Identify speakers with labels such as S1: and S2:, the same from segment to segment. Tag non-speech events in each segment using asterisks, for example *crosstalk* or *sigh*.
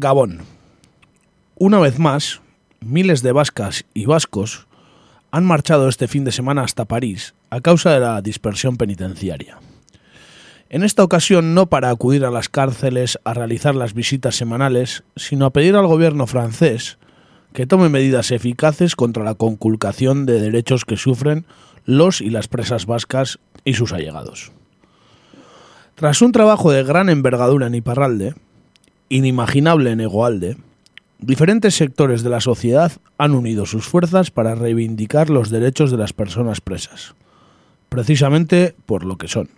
S1: Gabón. Una vez más, miles de vascas y vascos han marchado este fin de semana hasta París a causa de la dispersión penitenciaria. En esta ocasión no para acudir a las cárceles a realizar las visitas semanales, sino a pedir al gobierno francés que tome medidas eficaces contra la conculcación de derechos que sufren los y las presas vascas y sus allegados. Tras un trabajo de gran envergadura en Iparralde, inimaginable en Egoalde, diferentes sectores de la sociedad han unido sus fuerzas para reivindicar los derechos de las personas presas, precisamente por lo que son,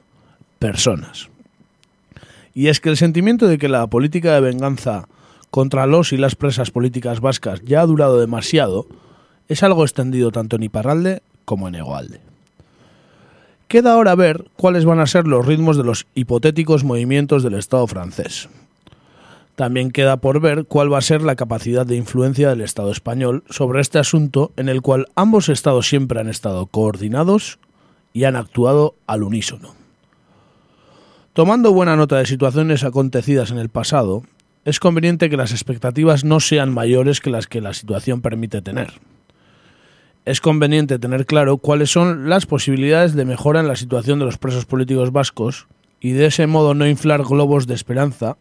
S1: personas. Y es que el sentimiento de que la política de venganza contra los y las presas políticas vascas ya ha durado demasiado es algo extendido tanto en Iparralde como en Egoalde. Queda ahora ver cuáles van a ser los ritmos de los hipotéticos movimientos del Estado francés. También queda por ver cuál va a ser la capacidad de influencia del Estado español sobre este asunto en el cual ambos estados siempre han estado coordinados y han actuado al unísono. Tomando buena nota de situaciones acontecidas en el pasado, es conveniente que las expectativas no sean mayores que las que la situación permite tener. Es conveniente tener claro cuáles son las posibilidades de mejora en la situación de los presos políticos vascos y de ese modo no inflar globos de esperanza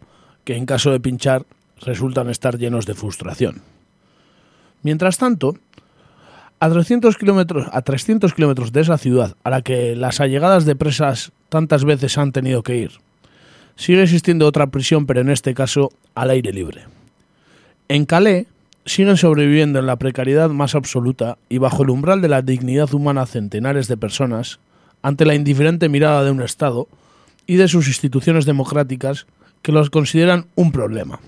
S1: que en caso de pinchar resultan estar llenos de frustración. Mientras tanto, a 300 kilómetros a 300 kilómetros de esa ciudad a la que las allegadas de presas tantas veces han tenido que ir, sigue existiendo otra prisión, pero en este caso al aire libre. En Calais siguen sobreviviendo en la precariedad más absoluta y bajo el umbral de la dignidad humana centenares de personas ante la indiferente mirada de un Estado y de sus instituciones democráticas que los consideran un problema.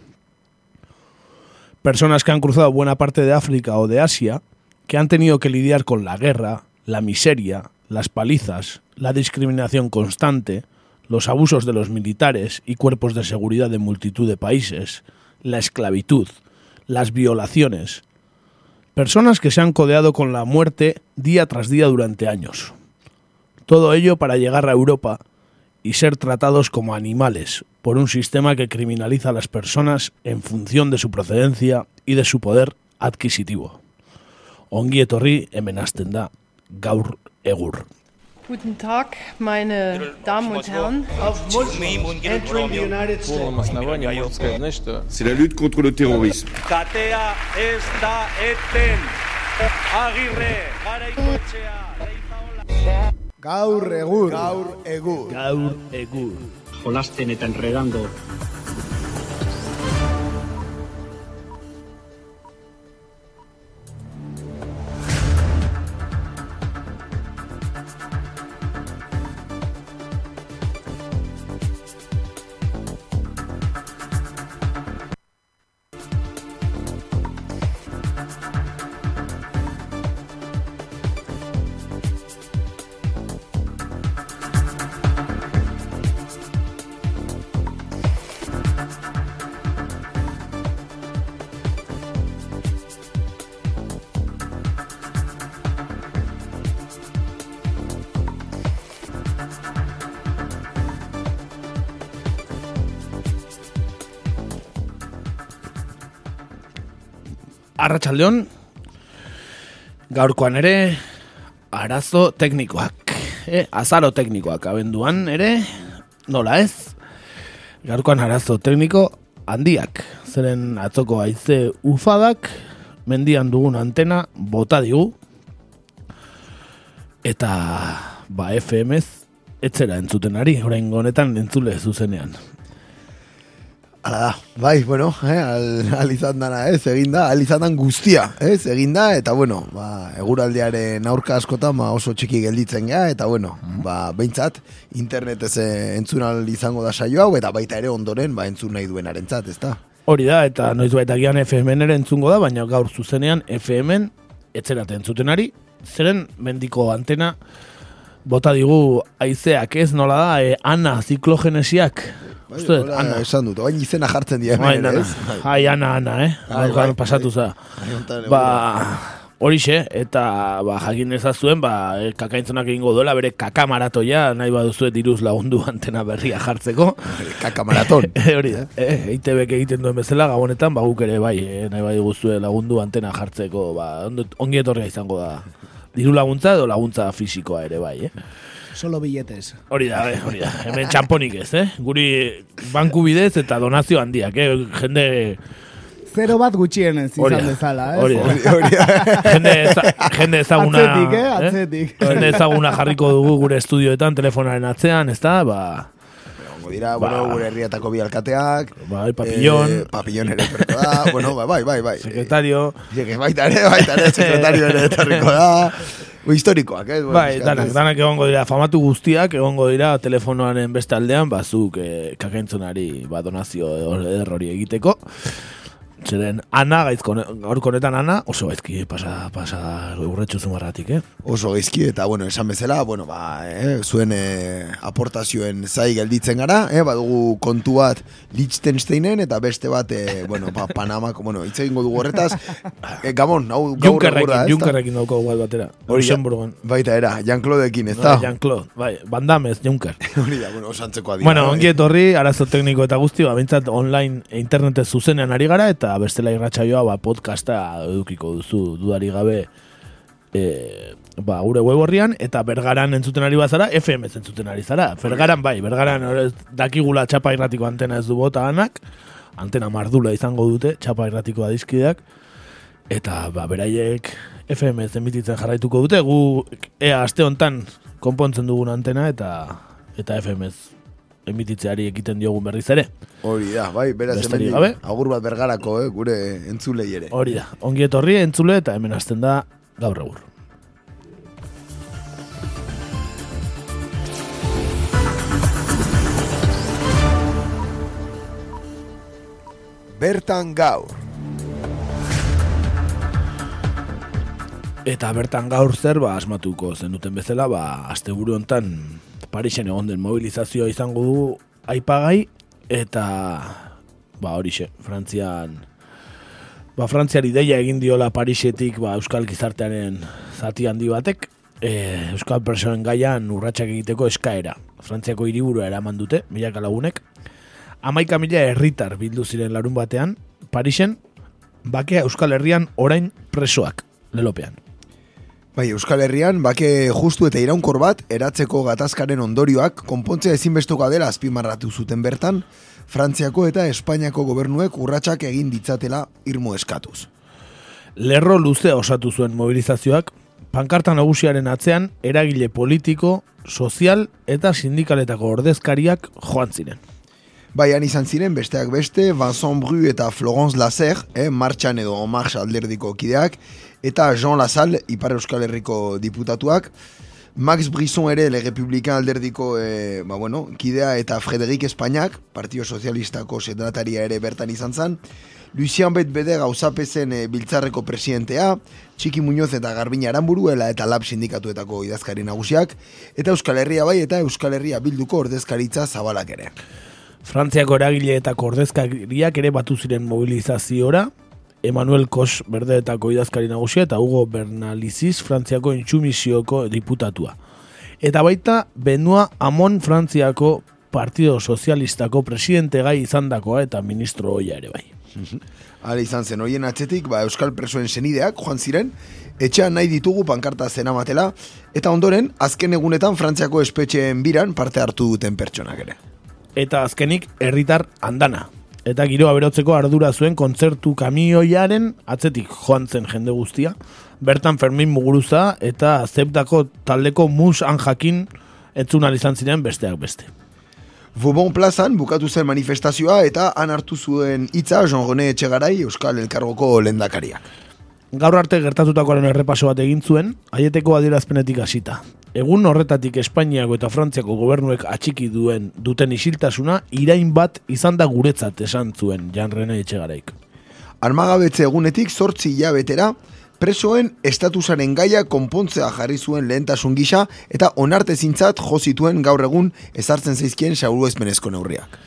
S1: Personas que han cruzado buena parte de África o de Asia, que han tenido que lidiar con la guerra, la miseria, las palizas, la discriminación constante, los abusos de los militares y cuerpos de seguridad de multitud de países, la esclavitud, las violaciones. Personas que se han codeado con la muerte día tras día durante años. Todo ello para llegar a Europa y ser tratados como animales por un sistema que criminaliza a las personas en función de su procedencia y de su poder adquisitivo. Ongi etorri da gaur egur.
S2: Guten Tag, meine Damen und Herren.
S3: C'est la lutte contre le terrorisme.
S4: Katea ez da eten. Agirre, leizaola.
S5: Gaur egur. Gaur egur.
S1: Gaur egur.
S6: jolasten eta enredando
S1: Arratsaldeon gaurkoan ere arazo teknikoak, eh, azaro teknikoak abenduan ere nola ez? Gaurkoan arazo tekniko handiak, zeren atzoko haize ufadak mendian dugun antena bota digu eta ba FMez etzera entzuten ari, orain honetan entzule zuzenean.
S5: Hala da, bai, bueno, eh, al, *laughs* al izan dana, ez, egin da, al izan dan guztia, ez, egin da, eta bueno, ba, eguraldiaren aurka askotan, ba, oso txiki gelditzen gea, eta bueno, ba, behintzat, internetez eh, entzun al izango da saio hau, eta baita ere ondoren, ba, entzun nahi duenaren zat, ez da?
S1: Hori da, eta noiz baita gian FM-en ere entzungo da, baina gaur zuzenean FM-en etzerate entzuten ari, zeren mendiko antena bota digu aizeak ez nola da, e, ana ziklogenesiak, Uste dut,
S5: hola
S1: Ana.
S5: esan dut, baina izena jartzen dira
S1: Bai,
S5: ere,
S1: nana.
S5: ez?
S1: Ai, ana, ana, eh?
S5: Bai,
S1: Gaur
S5: bai,
S1: pasatu za.
S5: Bai,
S1: Ba, Horixe, eta ba, jakin ezazuen, ba, eh, kakaintzonak egingo duela, bere kaka maratoia, nahi baduzue diruz lagundu antena berria jartzeko.
S5: Kaka maraton. *laughs*
S1: Hori da, eh, EITBek egiten duen bezala, gabonetan, ba, guk ere bai, eh, nahi bai guztue lagundu antena jartzeko, ba, ongi etorria izango da. Diru laguntza edo laguntza fisikoa ere bai, eh?
S3: Solo billetes.
S1: Hori da, eh, hori da. Hemen txamponik ez, eh? Guri banku bidez eta donazio handiak, eh? Jende,
S3: Zero bat gutxienez
S1: Hori
S3: izan
S1: da.
S3: bezala, ez?
S1: hori da. *laughs* Jende, eza, jende ezaguna...
S3: Atzetik, eh? Atzetik.
S1: Jende ezaguna jarriko dugu gure estudioetan, telefonaren atzean, ez da? Ba,
S5: dira, bueno, gure herriatako bi alkateak.
S1: bai, papillon,
S5: Eh, papillon ere etorriko da. bueno, bai, bai, bai. bai.
S1: sekretario...
S5: Eh, que baita ere, baita ere, sekretario ere etorriko da. *laughs* Bu, historikoak, eh?
S1: Bai, danak, danak egongo dira, famatu guztiak egongo dira telefonoaren beste aldean, bazuk eh, kakaintzonari ba, donazio eder hori egiteko. Zeren, Ana, gaizko, gaurko honetan Ana, oso gaizki pasa, pasa urretxu zumarratik, eh?
S5: Oso geizki, eta, bueno, esan bezala, bueno, ba, eh, zuen eh, aportazioen zai gelditzen gara, eh, badugu kontu bat Liechtensteinen, eta beste bat, eh, bueno, ba, *laughs* Panamako, bueno, hitz egingo dugu horretaz, eh, Gabon, hau gaur
S1: Junkerrekin,
S5: ez da?
S1: Junkerrekin dauko bat batera.
S5: Hori,
S1: Luxemburgon.
S5: Baita era, Jean-Claudekin, ez
S1: Bai,
S5: da?
S1: Jean-Claude, bai, bandamez, Junker. *laughs*
S5: Hori da, bueno, oso antzeko adira.
S1: Bueno,
S5: bai.
S1: ongi etorri, arazo tekniko eta guzti, ba, bintzat online internetez zuzenean ari gara, eta bestela irratsaioa ba, podcasta edukiko duzu dudari gabe e, ba, gure web horrian, eta bergaran entzuten ari bazara, FM entzuten ari zara. Bergaran bai, bergaran hor ez dakigula txapa irratiko antena ez du bota anak, antena mardula izango dute, txapa irratiko adizkideak, eta ba, beraiek FM ez emititzen jarraituko dute, gu ea aste hontan konpontzen dugun antena, eta eta FM emititzeari ekiten diogun berriz ere.
S5: Hori da, bai, beraz hemen
S1: gabe.
S5: agur bat bergarako, eh, gure entzulei ere.
S1: Hori da, ongi etorri entzule eta hemen hasten da gaur egur.
S5: Bertan gaur.
S1: Eta bertan gaur zer, ba, asmatuko zenuten bezala, ba, asteburu hontan Parisen egon den mobilizazioa izango du aipagai, eta, ba, horixe, Frantzian, ba, Frantziari deia egin diola Parisetik, ba, Euskal Gizartearen zati handi batek, e, Euskal Personen gaian urratsak egiteko eskaera. Frantziako hiriburua eraman dute, milaka lagunek, amaika mila herritar bildu ziren larun batean, Parisen, bakea Euskal Herrian orain presoak, lelopean.
S5: Bai, Euskal Herrian, bake justu eta iraunkor bat, eratzeko gatazkaren ondorioak, konpontzea ezinbestoka dela azpimarratu zuten bertan, Frantziako eta Espainiako gobernuek urratsak egin ditzatela irmo eskatuz.
S1: Lerro luzea osatu zuen mobilizazioak, pankarta nagusiaren atzean eragile politiko, sozial eta sindikaletako ordezkariak joan ziren.
S5: Baian izan ziren besteak beste, Vincent Bru eta Florence Lasser, eh, martxan edo Marx alderdiko kideak, eta Jean Lassalle, Ipar Euskal Herriko diputatuak, Max Brisson ere Le Republikan alderdiko eh, ba, bueno, kidea eta Frederik Espainiak, Partio Sozialistako sekretaria ere bertan izan zen, Lucian Betbede gauzapezen e, biltzarreko presidentea, Txiki Muñoz eta Garbina Aranburuela eta Lab sindikatuetako idazkari nagusiak, eta Euskal Herria bai eta Euskal Herria bilduko ordezkaritza zabalak ere.
S1: Frantziako eragileetako ordezkariak ere batu ziren mobilizaziora, Emmanuel Kos berdeetako idazkari nagusia eta Hugo Bernaliziz Frantziako intsumizioko diputatua. Eta baita Benua Amon Frantziako Partido Sozialistako presidente gai izandakoa eta ministro hoia ere bai.
S5: Hala izan zen, hoien atzetik, ba, Euskal Presoen senideak joan ziren, etxean nahi ditugu pankarta zenamatela, eta ondoren, azken egunetan Frantziako espetxeen biran parte hartu duten pertsonak ere.
S1: Eta azkenik herritar andana. Eta giroa berotzeko ardura zuen kontzertu kamioiaren atzetik joan zen jende guztia. Bertan Fermin Muguruza eta zeptako taldeko mus jakin entzun ahal izan ziren besteak beste.
S5: Vauban plazan bukatu zen manifestazioa eta han hartu zuen hitza Jean René Etxegarai Euskal Elkargoko lendakariak.
S1: Gaur arte gertatutakoaren errepaso bat egin zuen, aieteko adierazpenetik hasita. Egun horretatik Espainiako eta Frantziako gobernuek atxiki duen duten isiltasuna irain bat izan da guretzat esan zuen Jan Rene Etxegaraik.
S5: Armagabetze egunetik zortzi hilabetera, presoen estatusaren gaia konpontzea jarri zuen lehentasun gisa eta onartezintzat jo zituen gaur egun ezartzen zaizkien sauluezmenezko neurriak.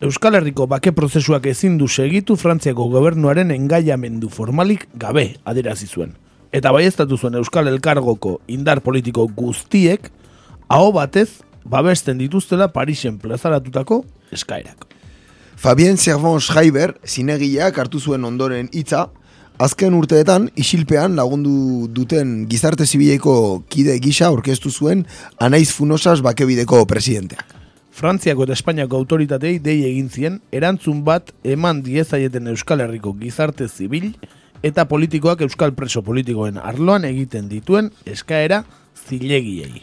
S1: Euskal Herriko bake prozesuak ezin du segitu Frantziako gobernuaren engaiamendu formalik gabe aderazi zuen. Eta baiestatu zuen Euskal Elkargoko indar politiko guztiek, aho batez, babesten dituztela Parisen plazaratutako eskaerak.
S5: Fabien Servon Schreiber, zinegileak hartu zuen ondoren hitza, azken urteetan isilpean lagundu duten gizarte zibileko kide gisa aurkeztu zuen Anaiz Funosas bakebideko presidenteak.
S1: Frantziako eta Espainiako autoritatei dei egin zien, erantzun bat eman diezaieten Euskal Herriko gizarte zibil eta politikoak Euskal preso politikoen arloan egiten dituen eskaera zilegiei.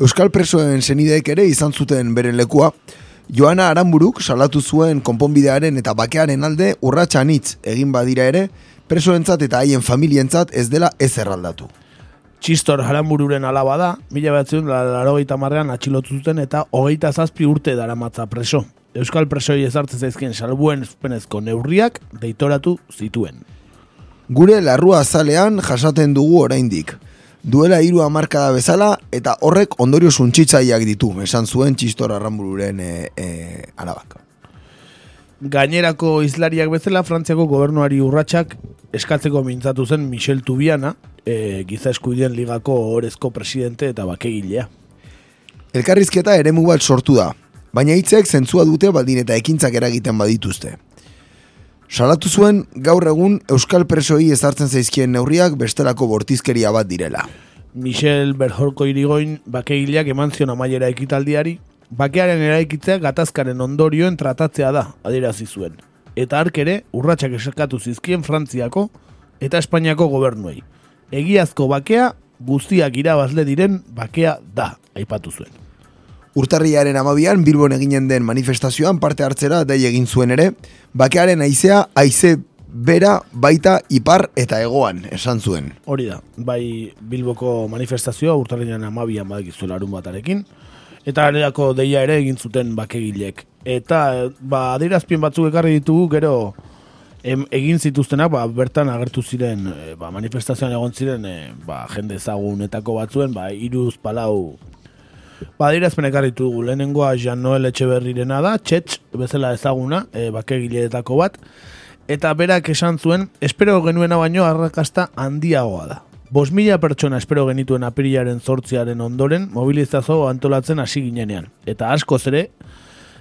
S5: Euskal presoen zenideek ere izan zuten beren lekua, Joana Aranburuk salatu zuen konponbidearen eta bakearen alde urratsa hitz egin badira ere, presoentzat eta haien familientzat ez dela ez erraldatu.
S1: Txistor Harambururen alaba da, mila batzun larogeita marrean atxilotu zuten eta hogeita zazpi urte daramatza preso. Euskal presoi ezartzen zaizkien salbuen espenezko neurriak deitoratu zituen.
S5: Gure larrua azalean jasaten dugu oraindik. Duela hiru hamarkada bezala eta horrek ondorio suntsitzaileak ditu, esan zuen Txistor Arrambururen e, e, alabak.
S1: Gainerako izlariak bezala Frantziako gobernuari urratsak eskatzeko mintzatu zen Michel Tubiana, e, giza eskubideen ligako orezko presidente eta bakegilea.
S5: Elkarrizketa eremu bat sortu da, baina hitzek zentzua dute baldin eta ekintzak eragiten badituzte. Salatu zuen gaur egun Euskal Presoi ezartzen zaizkien neurriak bestelako bortizkeria bat direla.
S1: Michel Berjorko irigoin bakegileak eman zion amaiera ekitaldiari, bakearen eraikitzea gatazkaren ondorioen tratatzea da, adierazi zuen. Eta ark ere, urratsak esakatu zizkien Frantziako eta Espainiako gobernuei. Egiazko bakea guztiak irabazle diren bakea da, aipatu zuen.
S5: Urtarriaren amabian Bilbon eginen den manifestazioan parte hartzera dei egin zuen ere, bakearen aizea aize bera baita ipar eta egoan esan zuen.
S1: Hori da, bai Bilboko manifestazioa urtarriaren amabian badakizu larun batarekin, eta areako deia ere egin zuten bakegilek. Eta, ba, adierazpien batzuk ekarri ditugu, gero em, egin zituztenak, ba, bertan agertu ziren, e, ba, manifestazioan egon ziren, e, ba, jende ezagunetako batzuen, ba, iruz palau, ba, adierazpen ekarri ditugu, lehenengoa Jean Noel Etxeberrirena da, txetx, bezala ezaguna, e, bakegileetako bat, eta berak esan zuen, espero genuena baino arrakasta handiagoa da. Bos mila pertsona espero genituen apirilaren zortziaren ondoren mobilizazio antolatzen hasi ginenean. Eta askoz ere,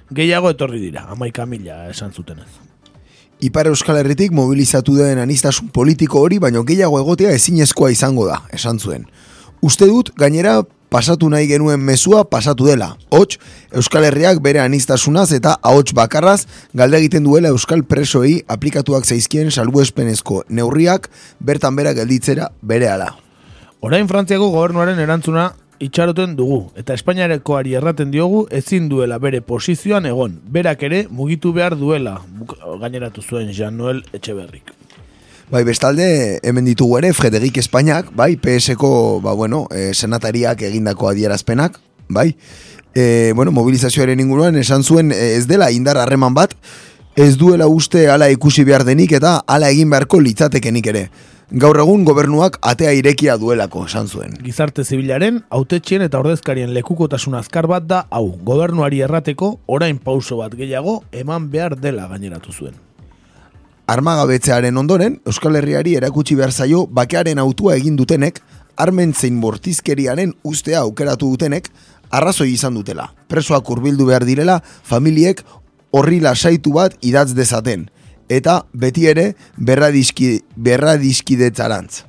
S1: gehiago etorri dira, amaika mila esan zutenez.
S5: Ipar Euskal Herritik mobilizatu den anistasun politiko hori, baino gehiago egotea ezinezkoa izango da, esan zuen. Uste dut, gainera, pasatu nahi genuen mezua pasatu dela. Hots, Euskal Herriak bere anistasunaz eta ahots bakarraz galde egiten duela Euskal presoei aplikatuak zaizkien salbuespenezko neurriak bertan bera gelditzera bere ala.
S1: Orain Frantziako gobernuaren erantzuna itxaroten dugu, eta Espainiarekoari erraten diogu ezin duela bere posizioan egon, berak ere mugitu behar duela, gaineratu zuen Jean Noel Etxeberrik.
S5: Bai, bestalde, hemen ditugu ere, Frederik Espainiak, bai, PSko, ba, bueno, e, senatariak egindako adierazpenak, bai, e, bueno, mobilizazioaren inguruan esan zuen e, ez dela indar harreman bat, ez duela uste hala ikusi behar denik eta hala egin beharko litzatekenik ere. Gaur egun gobernuak atea irekia duelako, esan zuen.
S1: Gizarte zibilaren, autetxien eta ordezkarien lekukotasun azkar bat da hau, gobernuari errateko orain pauso bat gehiago eman behar dela gaineratu zuen.
S5: Armagabetzearen ondoren, Euskal Herriari erakutsi behar zaio bakearen autua egin dutenek, armen zein bortizkeriaren ustea aukeratu dutenek, arrazoi izan dutela. Presoak hurbildu behar direla, familiek horri lasaitu bat idatz dezaten. Eta beti ere berradizki, berradizkidetzarantz.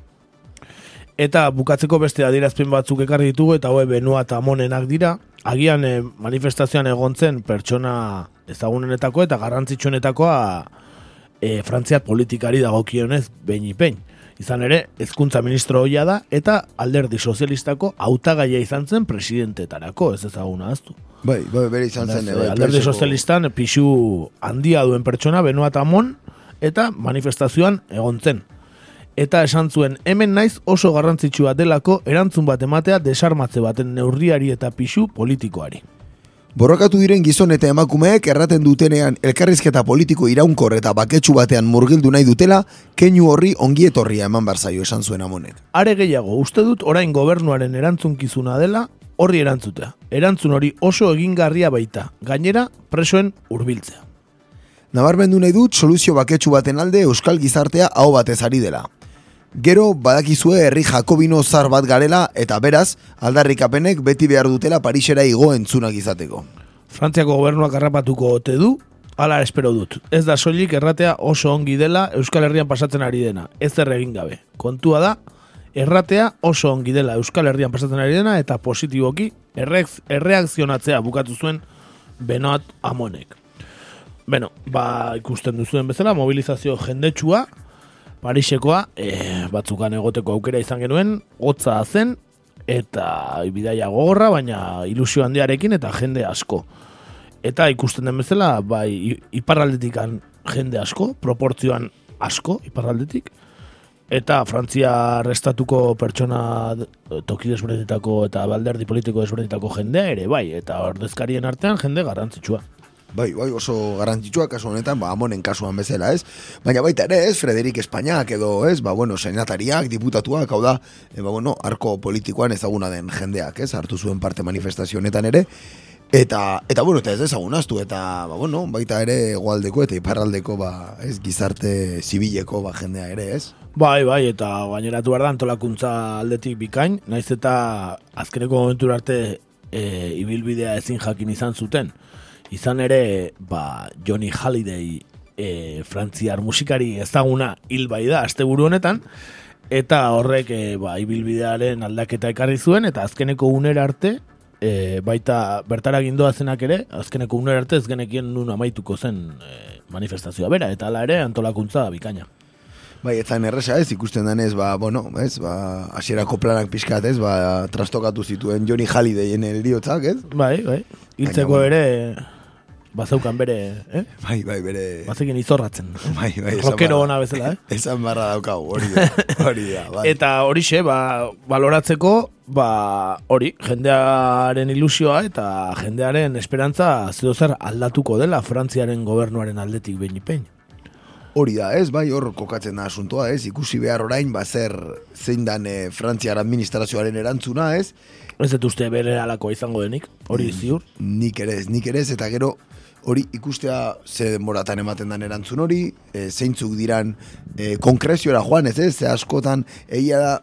S1: Eta bukatzeko beste adierazpen batzuk ekarri ditugu eta hoe benua eta monenak dira. Agian eh, manifestazioan egontzen pertsona ezagunenetako eta garrantzitsuenetakoa e, Frantziar politikari dagokionez behin ipein. Izan ere, hezkuntza ministro hoia da eta alderdi sozialistako hautagaia izan zen presidentetarako, ez ezaguna aztu.
S5: Bai, bai, bere izan zen.
S1: Beraz,
S5: bai,
S1: eh, alderdi
S5: preseko-
S1: sozialistan pixu handia duen pertsona benua eta mon eta manifestazioan egon zen. Eta esan zuen, hemen naiz oso garrantzitsua delako erantzun bat ematea desarmatze baten neurriari eta pixu politikoari.
S5: Borrokatu diren gizon eta emakumeek erraten dutenean elkarrizketa politiko iraunkor eta baketsu batean murgildu nahi dutela, keinu horri ongietorria eman barzaio esan zuen amonek.
S1: Are gehiago, uste dut orain gobernuaren erantzunkizuna dela horri erantzutea. Erantzun hori oso egingarria baita, gainera presoen hurbiltzea.
S5: Nabarmendu nahi dut soluzio baketsu baten alde euskal gizartea hau batez ari dela. Gero badakizue herri jakobino zar bat garela eta beraz aldarrikapenek beti behar dutela Parisera igo entzunak izateko.
S1: Frantziako gobernuak harrapatuko ote du, hala espero dut. Ez da soilik erratea oso ongi dela Euskal Herrian pasatzen ari dena, ez egin gabe. Kontua da, erratea oso ongi dela Euskal Herrian pasatzen ari dena eta positiboki erreak- erreakzionatzea bukatu zuen Benoat Amonek. Beno, ba, ikusten duzuen bezala, mobilizazio jendetsua, Parisekoa, e, batzukan egoteko aukera izan genuen, hotza zen, eta bidaia gogorra, baina ilusio handiarekin eta jende asko. Eta ikusten den bezala, bai, i- iparraldetikan jende asko, proportzioan asko, iparraldetik, eta Frantzia restatuko pertsona d- toki desberdinetako eta balderdi politiko desberdinetako jendea ere, bai, eta ordezkarien artean jende garrantzitsua.
S5: Bai, bai, oso garrantzitsua kasu honetan, ba, amonen kasuan bezala, ez? Baina baita ere, ez, Frederik Espainiak edo, ez, ba, bueno, senatariak, diputatuak, hau da, e, ba, bueno, arko politikoan ezaguna den jendeak, ez, hartu zuen parte manifestazio honetan ere, eta, eta, bueno, eta ez ezagunaztu, eta, ba, bueno, baita ere, egoaldeko eta iparraldeko, ba, ez, gizarte zibileko, ba, jendea ere, ez?
S1: Bai, bai, eta gaineratu behar da antolakuntza aldetik bikain, naiz eta azkeneko momentura arte e, ibilbidea ezin jakin izan zuten. Izan ere, ba, Johnny Halliday e, frantziar musikari ezaguna hil bai da, asteburu honetan, eta horrek e, ba, ibilbidearen aldaketa ekarri zuen, eta azkeneko unera arte, e, baita bertara gindoa zenak ere, azkeneko unera arte ez genekien nun amaituko zen e, manifestazioa bera, eta hala ere antolakuntza bikaina.
S5: Bai, ez zain erresa ez, ikusten denez, ba, bueno, ez, ba, hasierako planak pixkat, ez, ba, trastokatu zituen Johnny Hallidayen eriotzak, ez?
S1: Bai, bai. Hiltzeko ere bazeukan bere, eh?
S5: Bai, bai, bere...
S1: Bazekin izorratzen.
S5: Bai, bai, barra-
S1: ona bezala, eh?
S5: Esan barra daukagu, hori da, hori da, *laughs* bai.
S1: Eta horixe, ba, baloratzeko, ba, hori, jendearen ilusioa eta jendearen esperantza zer aldatuko dela Frantziaren gobernuaren aldetik behin ipein.
S5: Hori da, ez, bai, hor kokatzen da asuntoa, ez, ikusi behar orain, ba, zer, zein dan e, Frantziar administrazioaren erantzuna, ez,
S1: Ez dut uste bere alako izango denik, hori ziur.
S5: nik ere ez, nik ere ez, eta gero, hori ikustea ze denboratan ematen dan erantzun hori, e, zeintzuk diran e, konkreziora joan, ez, ez, ze askotan, egia da,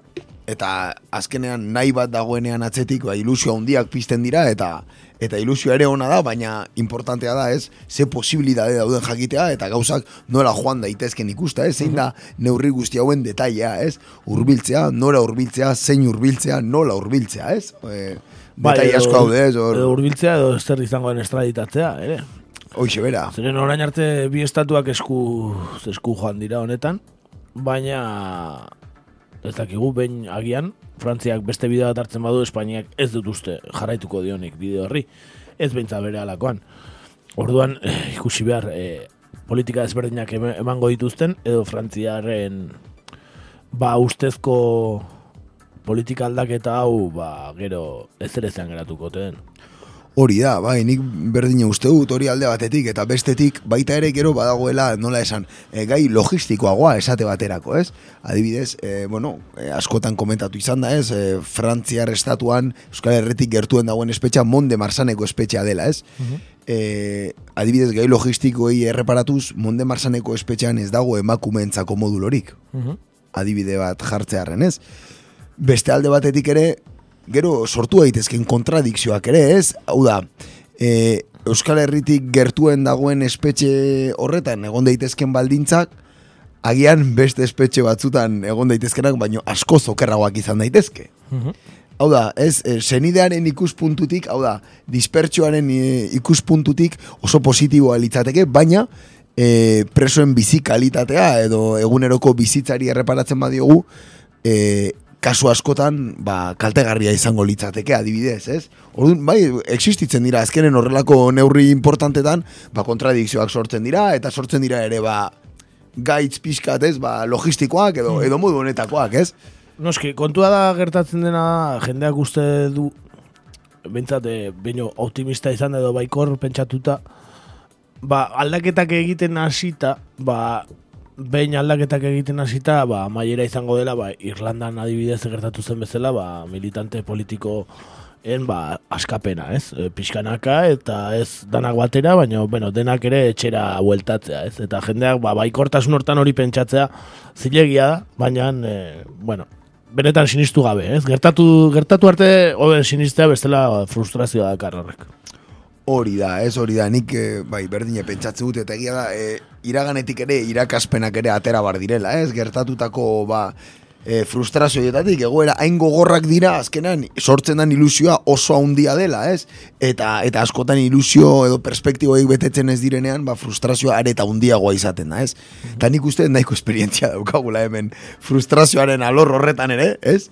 S5: eta azkenean nahi bat dagoenean atzetik, ba, ilusio handiak pizten dira, eta eta ilusio ere ona da, baina importantea da, ez, ze posibilidade dauden jakitea, eta gauzak nola joan daitezken ikusta, ez, zein da neurri guzti hauen detailea, ez, urbiltzea, nora urbiltzea, zein urbiltzea, nola urbiltzea, ez, e, detaile asko daude, ez, hor,
S1: edo hurbiltzea edo zer izango den estraditatzea, ere.
S5: Hoxe bera.
S1: Zeren orain arte bi estatuak esku, esku joan dira honetan, baina ez dakigu behin agian, Frantziak beste bideo bat hartzen badu, Espainiak ez dut uste jarraituko dionik bideo horri, ez beintza bere alakoan. Orduan, eh, ikusi behar, eh, politika ezberdinak emango dituzten, edo Frantziaren ba ustezko politika aldaketa hau, ba, gero ez ere geratuko den.
S5: Hori da, bai, nik berdine uste dut hori alde batetik, eta bestetik baita ere gero badagoela, nola esan, e, gai logistikoagoa esate baterako, ez? Adibidez, e, bueno, e, askotan komentatu izan da, ez? E, Frantziar estatuan, Euskal Herretik gertuen dagoen espetxa, Monde Marsaneko espetxea dela, ez? e, adibidez, gai logistikoei erreparatuz, Monde Marsaneko espetxean ez dago emakumeentzako modulorik adibide bat jartzearren, ez? Beste alde batetik ere, gero sortu daitezken kontradikzioak ere, ez? Hau da, e, Euskal Herritik gertuen dagoen espetxe horretan egon daitezken baldintzak, agian beste espetxe batzutan egon daitezkenak, baino asko zokerragoak izan daitezke. Hau da, ez, e, senidearen ikuspuntutik, hau da, dispertsioaren e, ikuspuntutik oso positiboa litzateke, baina e, presoen bizi kalitatea edo eguneroko bizitzari erreparatzen badiogu, e, kasu askotan ba, kaltegarria izango litzateke adibidez, ez? Orduan, bai, existitzen dira azkenen horrelako neurri importantetan, ba, kontradikzioak sortzen dira, eta sortzen dira ere, ba, gaitz pixkat, ez, ba, logistikoak edo, edo modu honetakoak, ez?
S1: Noski, kontua da gertatzen dena, jendeak uste du, bentsat, e, baino optimista izan edo baikor pentsatuta, ba, aldaketak egiten hasita, ba, behin aldaketak egiten hasita, ba, maiera izango dela, ba, Irlandan adibidez gertatu zen bezala, ba, militante politiko en ba, askapena, ez? E, pixkanaka eta ez danak batera, baina bueno, denak ere etxera bueltatzea, ez? Eta jendeak ba, baikortasun hortan hori pentsatzea zilegia da, baina, e, bueno, benetan sinistu gabe, ez? Gertatu, gertatu arte hoben sinistea bestela frustrazioa dakar horrek.
S5: Hori da, ez hori da, nik eh, bai, berdine pentsatzen dut, eta egia da, e, iraganetik ere, irakaspenak ere atera bar direla, ez, gertatutako, ba, e, frustrazioetatik, egoera hain gogorrak dira, azkenan, sortzen den ilusioa oso handia dela, ez, eta eta askotan ilusio edo perspektiboik betetzen ez direnean, ba, frustrazioa areta handiagoa izaten da, ez, eta nik uste nahiko esperientzia daukagula hemen, frustrazioaren alor horretan ere, ez,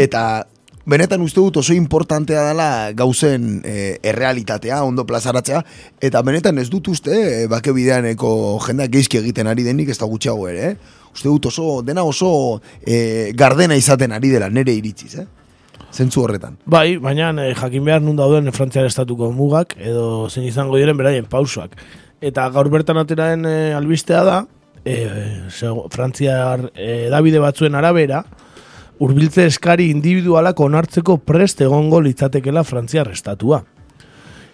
S5: eta benetan uste dut oso importantea dela gauzen e, errealitatea, ondo plazaratzea, eta benetan ez dut uste, e, bake bideaneko jendeak geizki egiten ari denik ez da gutxiago ere, eh? Uste dut oso, dena oso e, gardena izaten ari dela nere iritziz, eh? Zentzu horretan.
S1: Bai, baina eh, jakin behar nun dauden Frantziar estatuko mugak, edo zein izango diren beraien pausoak. Eta gaur bertan ateraen eh, albistea da, sego- Frantziar eh, Davide batzuen arabera, hurbiltze eskari individualak onartzeko prest egongo litzatekela Frantziar estatua.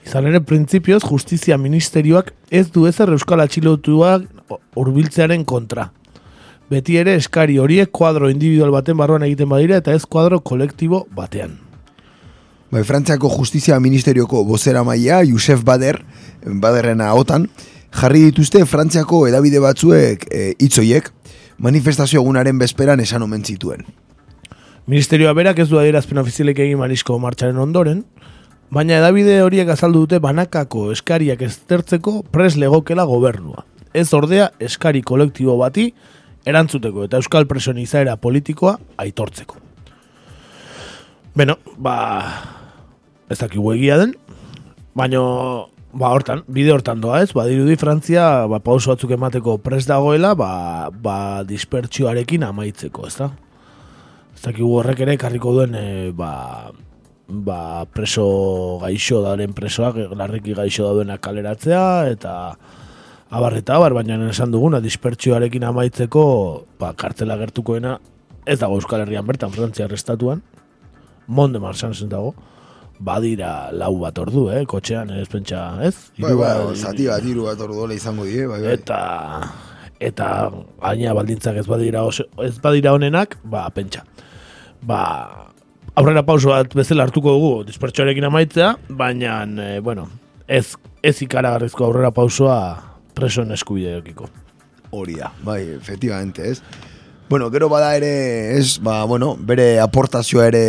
S1: Izan ere, printzipioz, justizia ministerioak ez du ezer euskal atxilotuak hurbiltzearen kontra. Beti ere eskari horiek kuadro individual baten barruan egiten badira eta ez kuadro kolektibo batean.
S5: Bai, Frantziako Justizia Ministerioko bozera maia, Josef Bader, Baderrena otan, jarri dituzte Frantziako edabide batzuek e, hitzoiek manifestazio egunaren bezperan esan omen zituen.
S1: Ministerioa berak ez du adierazpen ofizialek egin Marisko martxaren ondoren, baina edabide horiek azaldu dute banakako eskariak eztertzeko pres legokela gobernua. Ez ordea eskari kolektibo bati erantzuteko eta euskal presoen izaera politikoa aitortzeko. Beno, ba, ez dakigu egia den, baino, ba, hortan, bide hortan doa ez, badirudi Frantzia, ba, pauso batzuk emateko pres dagoela, ba, ba, dispertsioarekin amaitzeko, ez da? Ez dakigu horrek ere karriko duen e, ba, ba, preso gaixo daren presoak, larriki gaixo daudenak kaleratzea, eta abar eta abar, baina esan duguna, dispertsioarekin amaitzeko, ba, kartzela gertukoena, ez dago Euskal Herrian bertan, Frantzia estatuan, monde marxan dago, badira lau bat ordu, eh, kotxean, ez pentsa, ez?
S5: Bai,
S1: Hiru
S5: bai,
S1: bat-
S5: zati bat, hiru bat orduola izango die, bai, bai.
S1: eta eta gaina baldintzak ez badira oso, ez badira honenak, ba pentsa. Ba aurrera pauso bat bezala hartuko dugu dispertsioarekin amaitzea, baina e, bueno, ez ez ikaragarrizko aurrera pausoa presoen eskubideekiko.
S5: Hori da, bai, efectivamente, ez? Bueno, gero bada ere, ez, ba, bueno, bere aportazioa ere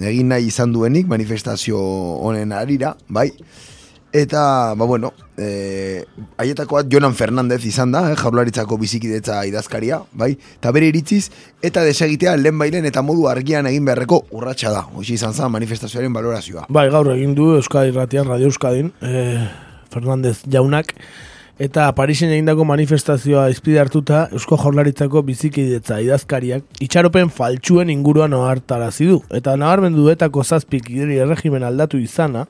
S5: egin nahi izan duenik, manifestazio honen arira, bai? Eta, ba, bueno, e, haietakoa Jonan Fernandez izan da, eh, jaurlaritzako bizikidetza idazkaria, bai? Eta bere iritziz, eta desegitea lehen bailen eta modu argian egin beharreko urratsa da. Hoxe izan zen manifestazioaren valorazioa.
S1: Bai, gaur egin du Euskadi Irratian, Radio Euskadin, eh, Fernandez jaunak, eta Parisen egindako manifestazioa izpide hartuta Eusko Jaurlaritzako bizikidetza idazkariak itxaropen faltsuen inguruan ohartarazi du. Eta nabarmendu etako zazpik ideri erregimen aldatu izana,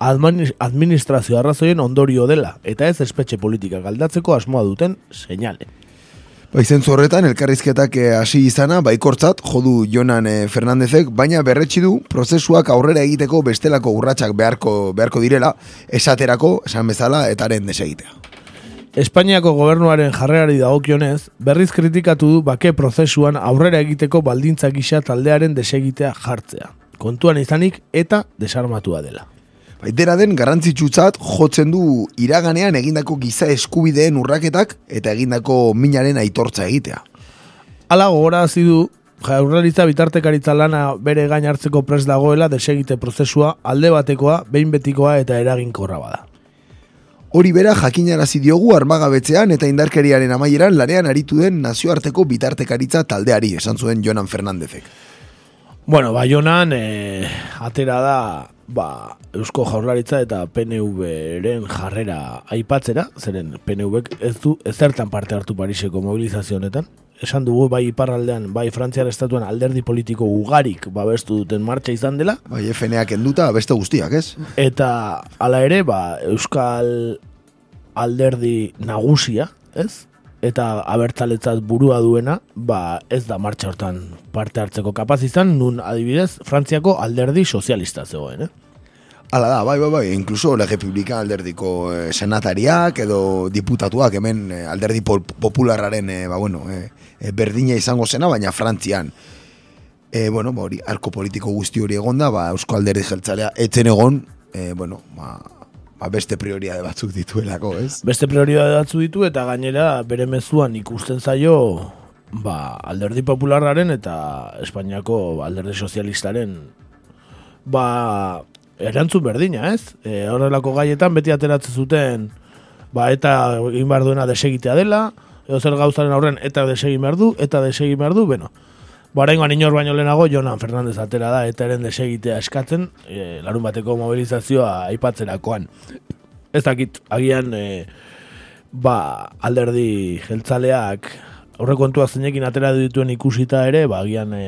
S1: administrazio arrazoien ondorio dela, eta ez espetxe politika galdatzeko asmoa duten seinale.
S5: Bai, zentzu horretan, elkarrizketak eh, hasi izana, baikortzat, jodu Jonan eh, Fernandezek, baina berretsi du, prozesuak aurrera egiteko bestelako urratsak beharko, beharko direla, esaterako, esan bezala, etaren desegitea.
S1: Espainiako gobernuaren jarrerari dagokionez, berriz kritikatu du bake prozesuan aurrera egiteko baldintza gisa taldearen desegitea jartzea. Kontuan izanik eta desarmatua dela.
S5: Baitera den, garrantzitsutzat jotzen du iraganean egindako giza eskubideen urraketak eta egindako minaren aitortza egitea.
S1: Hala gogorarazi du jaurlaritza bitartekaritza lana bere gain hartzeko pres dagoela desegite prozesua alde batekoa, behin betikoa eta eraginkorra bada.
S5: Hori bera jakinarazi diogu armagabetzean eta indarkeriaren amaieran lanean aritu den nazioarteko bitartekaritza taldeari, esan zuen Jonan Fernandezek.
S1: Bueno, Baionan e, atera da ba, Eusko Jaurlaritza eta PNV-ren jarrera aipatzera, zeren PNV-ek ez du ezertan parte hartu Pariseko mobilizazio honetan. Esan dugu bai iparraldean, bai Frantziar estatuan alderdi politiko ugarik babestu duten martxa izan dela,
S5: Bai, FNak enduta beste guztiak, ez?
S1: eta hala ere, ba, Euskal alderdi nagusia, ez? Eta abertzaletzat burua duena, ba ez da martxa hortan parte hartzeko kapaz izan, nun adibidez Frantziako alderdi sozialista zegoen, eh?
S5: Hala da, bai, bai, bai, inkluso la Republika alderdiko eh, senatariak edo diputatuak hemen eh, alderdi pol popularraren, eh, ba, bueno, eh, eh, berdina izango zena, baina Frantzian. Eh, bueno, ba, hori, arko politiko guzti hori egonda, ba, Eusko alderdi jeltzalea etzen egon, eh, bueno, ba, ba, beste prioridade batzuk dituelako, ez?
S1: Beste prioridade batzu ditu eta gainera bere mezuan ikusten zaio ba, alderdi popularraren eta Espainiako alderdi sozialistaren ba, erantzun berdina, ez? E, horrelako gaietan beti ateratzen zuten ba, eta egin behar duena desegitea dela, edo zer gauzaren aurren eta desegin behar du, eta desegin behar du, bueno, Boraingoan inor baino lehenago Jonan Fernandez atera da eta eren desegitea eskatzen e, larun bateko mobilizazioa aipatzerakoan. Ez dakit, agian e, ba, alderdi jeltzaleak aurrekontuak zeinekin atera dituen ikusita ere, ba, agian e,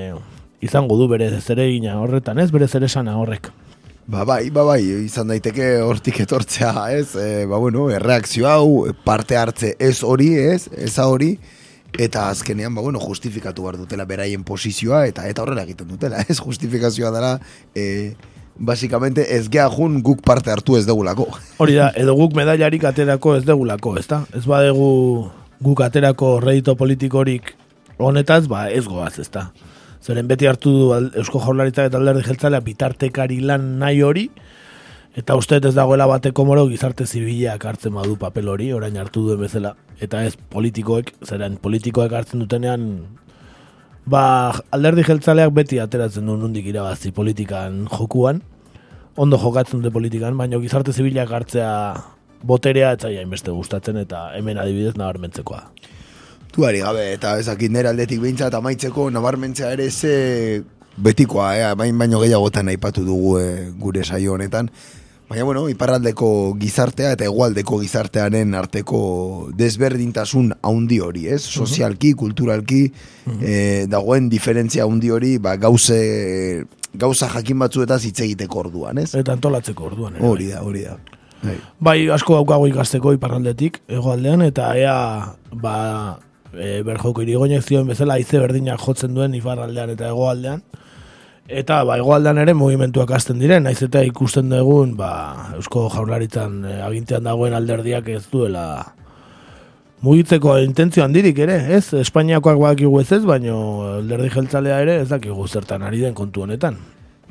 S1: izango du bere zeregina horretan, ez bere zeresana horrek.
S5: Ba bai, ba bai, izan daiteke hortik etortzea, ez? E, ba bueno, erreakzio hau, parte hartze ez hori, ez? Eza hori, eta azkenean, ba bueno, justifikatu behar dutela beraien posizioa, eta eta horrela egiten dutela, ez? Justifikazioa dara, e, basikamente ez gea jun guk parte hartu ez degulako.
S1: Hori da, edo guk medailarik aterako ez degulako, ez da? Ez badegu guk aterako redito politikorik honetaz, ba ez goaz, ez da? Zeren beti hartu du Eusko Jaurlaritza eta alderdi jeltzalea bitartekari lan nahi hori, eta uste ez dagoela bateko moro gizarte zibilak hartzen badu papel hori, orain hartu duen bezala. Eta ez politikoek, zeren politikoek hartzen dutenean, ba alderdi jeltzaleak beti ateratzen du nundik irabazi politikan jokuan, ondo jokatzen dute politikan, baina gizarte zibilak hartzea boterea eta hainbeste gustatzen eta hemen adibidez nabarmentzekoa.
S5: Tuari gabe, eta ezakit nire aldetik behintzat amaitzeko nabarmentzea ere ze betikoa, eh? bain baino gehiagotan aipatu dugu eh, gure saio honetan. Baina, bueno, iparraldeko gizartea eta hegoaldeko gizartearen arteko desberdintasun haundi hori, ez? Sozialki, kulturalki, eh, dagoen diferentzia haundi hori, ba, gauze, gauza jakin batzuetaz hitz egiteko orduan, ez?
S1: Eta antolatzeko orduan. ere.
S5: Hori da, hori da. Bai.
S1: Bai, asko daukago ikasteko iparraldetik, hegoaldean, eta ea, ba, e, berjoko irigoinek zioen bezala aize berdinak jotzen duen iparraldean eta hegoaldean. Eta, ba, hegoaldean ere mugimenduak hasten diren, naiz eta ikusten dugun, ba, Eusko Jaurlaritzan e, agintean dagoen alderdiak ez duela mugitzeko intentzio handirik ere, ez? Espainiakoak badakigu ez ez, baino alderdi jeltzalea ere ez dakigu zertan ari den kontu honetan.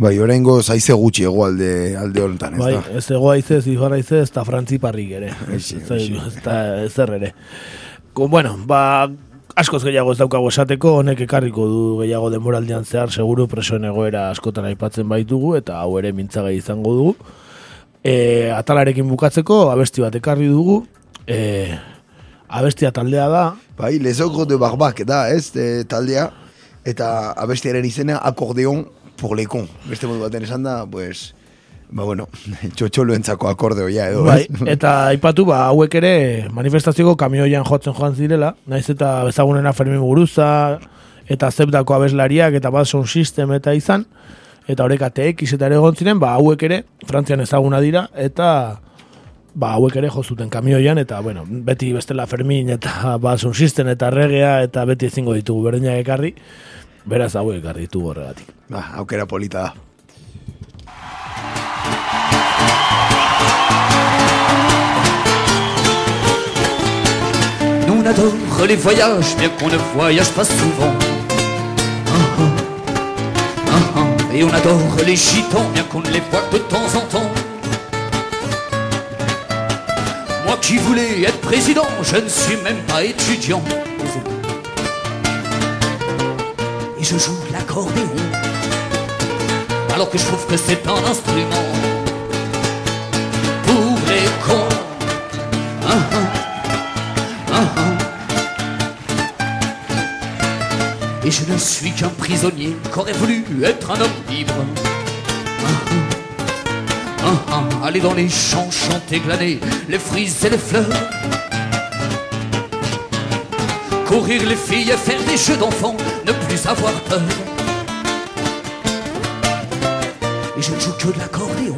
S5: Bai, oraingo zaize gutxi hegoalde alde honetan, ez
S1: Bai,
S5: da?
S1: ez ego aize, ez ifarra aize, ez da frantzi parrik ere.
S5: Aixi,
S1: Ez da- ez da ezer ere. Ko, bueno, ba, askoz gehiago ez daukago esateko, honek ekarriko du gehiago denboraldian zehar, seguru presoen egoera askotan aipatzen baitugu, eta hau ere mintzagai izango dugu. E, atalarekin bukatzeko, abesti bat ekarri dugu, e, abestia taldea da,
S5: Bai, lezoko de barbak da, ez, e, taldea, eta abestiaren izena akordeon por lekon. Beste modu baten esan da, pues, ba bueno, *laughs* txotxoloentzako akordeoia edo,
S1: Bai,
S5: ez?
S1: eta aipatu ba hauek ere manifestazioko kamioian jotzen joan zirela, naiz eta bezagunena Fermin Guruza eta zepdako abeslariak eta bat system eta izan, eta horrek ATX eta ere egon ziren, ba hauek ere Frantzian ezaguna dira eta ba hauek ere jo zuten kamioian eta bueno, beti bestela Fermin eta *laughs* ba sound system eta regea eta beti ezingo ditugu berdinak ekarri. Beraz hauek ekarri ditugu horregatik.
S5: Ba, aukera polita da.
S7: Adore les voyages, bien qu'on ne voyage pas souvent. Ah, ah. Ah. Et on adore les gitans, bien qu'on ne les voit de temps en temps. Moi qui voulais être président, je ne suis même pas étudiant. Et je joue l'accordéon, alors que je trouve que c'est un instrument Et je ne suis qu'un prisonnier qu'aurait voulu être un homme libre. Ah, ah, ah, aller dans les champs, chanter, glaner les fruits et les fleurs. Courir les filles et faire des jeux d'enfants, ne plus avoir peur. Et je ne joue que de l'accordéon,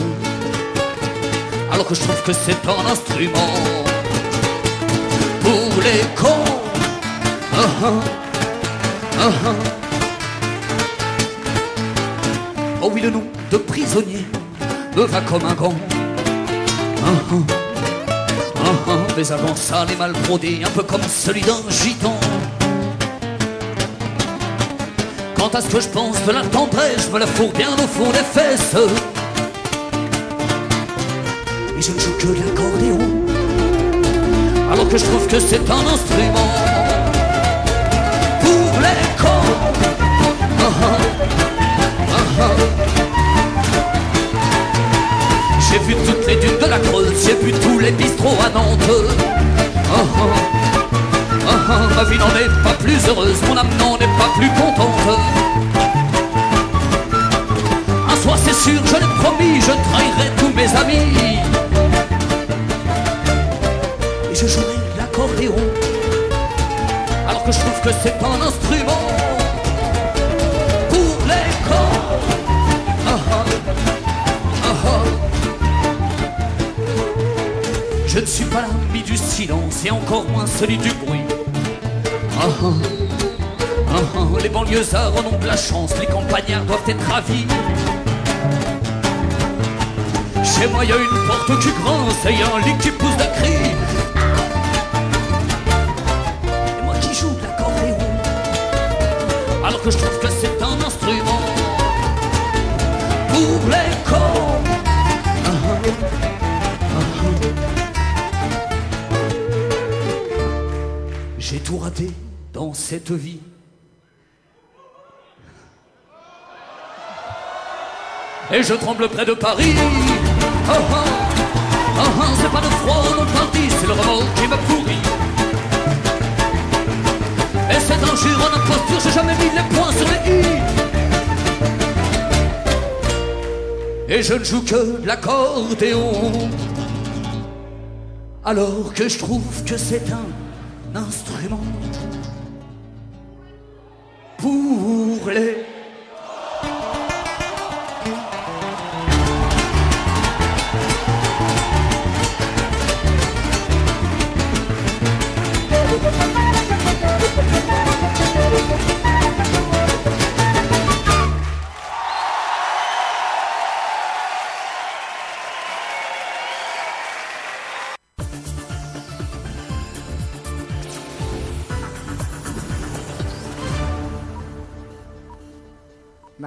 S7: alors que je trouve que c'est un instrument pour les cons. Oh oui, le nom de prisonnier me va comme un gant. Ah. Mais avant ça, les mal brodés, un peu comme celui d'un gitan. Quant à ce que je pense de la tendresse, je me la fourre bien au fond des fesses. Et je ne joue que l'accordéon, alors que je trouve que c'est un instrument J'ai vu toutes les dunes de la Creuse, j'ai vu tous les bistrots à Nantes. Ah. Ah, ah, ma vie n'en est pas plus heureuse, mon âme n'en est pas plus contente. Un soir c'est sûr, je l'ai promis, je trahirai tous mes amis. Et je jouerai l'accordéon, alors que je trouve que c'est un instrument pas l'ami du silence et encore moins celui du bruit. Ah, ah. Ah. Les banlieusards en ont de la chance, les campagnards doivent être ravis. Chez moi, y a une porte qui grince et un lit qui pousse d'un cri. Et moi qui joue de l'accordéon, alors que je trouve que c'est un instrument cette. Et je tremble près de Paris. Oh, oh. Oh, c'est pas de froid non parti, c'est le remords qui m'a pourri. Et c'est un jour en imposture, j'ai jamais mis les points sur les i. Et je ne joue que de l'accordéon. Alors que je trouve que c'est un instrument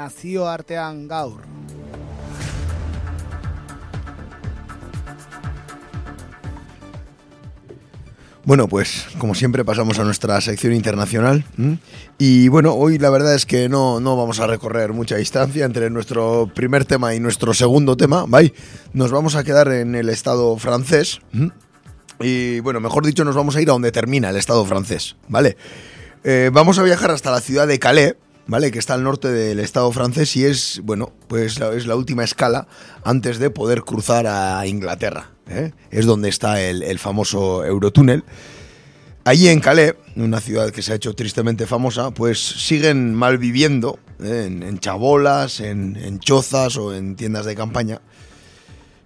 S3: Nazio artean gaur.
S5: Bueno, pues como siempre pasamos a nuestra sección internacional. Y bueno, hoy la verdad es que no, no vamos a recorrer mucha distancia entre nuestro primer tema y nuestro segundo tema, ¿vale? Nos vamos a quedar en el estado francés. Y bueno, mejor dicho, nos vamos a ir a donde termina el estado francés, ¿vale? Eh, vamos a viajar hasta la ciudad de Calais, ¿vale? Que está al norte del estado francés y es, bueno, pues es la última escala antes de poder cruzar a Inglaterra. ¿eh? Es donde está el, famoso Eurotúnel. Allí en Calais, una ciudad que se ha hecho tristemente famosa, pues siguen malviviendo ¿eh? en, chabolas, en, chozas o en tiendas de campaña.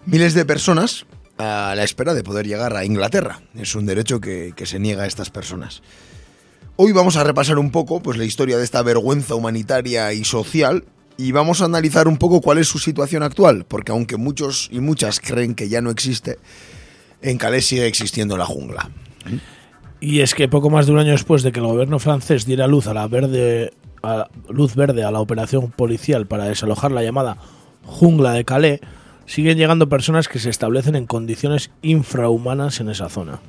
S5: Miles de personas a la espera de poder llegar a Inglaterra. Es un derecho que se niega a estas personas. Hoy vamos a repasar un poco pues, la historia de esta vergüenza humanitaria y social y vamos a analizar un poco cuál es su situación actual, porque aunque muchos y muchas creen que ya no existe, en Calais sigue existiendo la jungla.
S1: Y es que poco más de un año después de que el gobierno francés diera luz a la verde luz verde a la operación policial para desalojar la llamada jungla de Calais, siguen llegando personas que se establecen en condiciones infrahumanas en esa zona.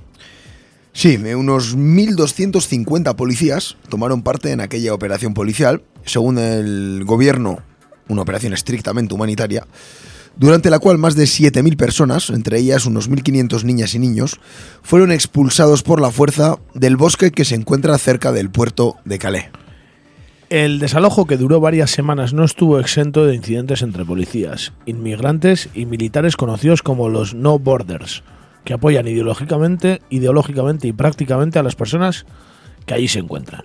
S5: Sí, unos 1.250 policías tomaron parte en aquella operación policial, según el gobierno, una operación estrictamente humanitaria, durante la cual más de 7.000 personas, entre ellas unos 1.500 niñas y niños, fueron expulsados por la fuerza del bosque que se encuentra cerca del puerto de Calais.
S1: El desalojo que duró varias semanas no estuvo exento de incidentes entre policías, inmigrantes y militares conocidos como los No Borders, que apoyan ideológicamente, ideológicamente y prácticamente a las personas que allí se encuentran.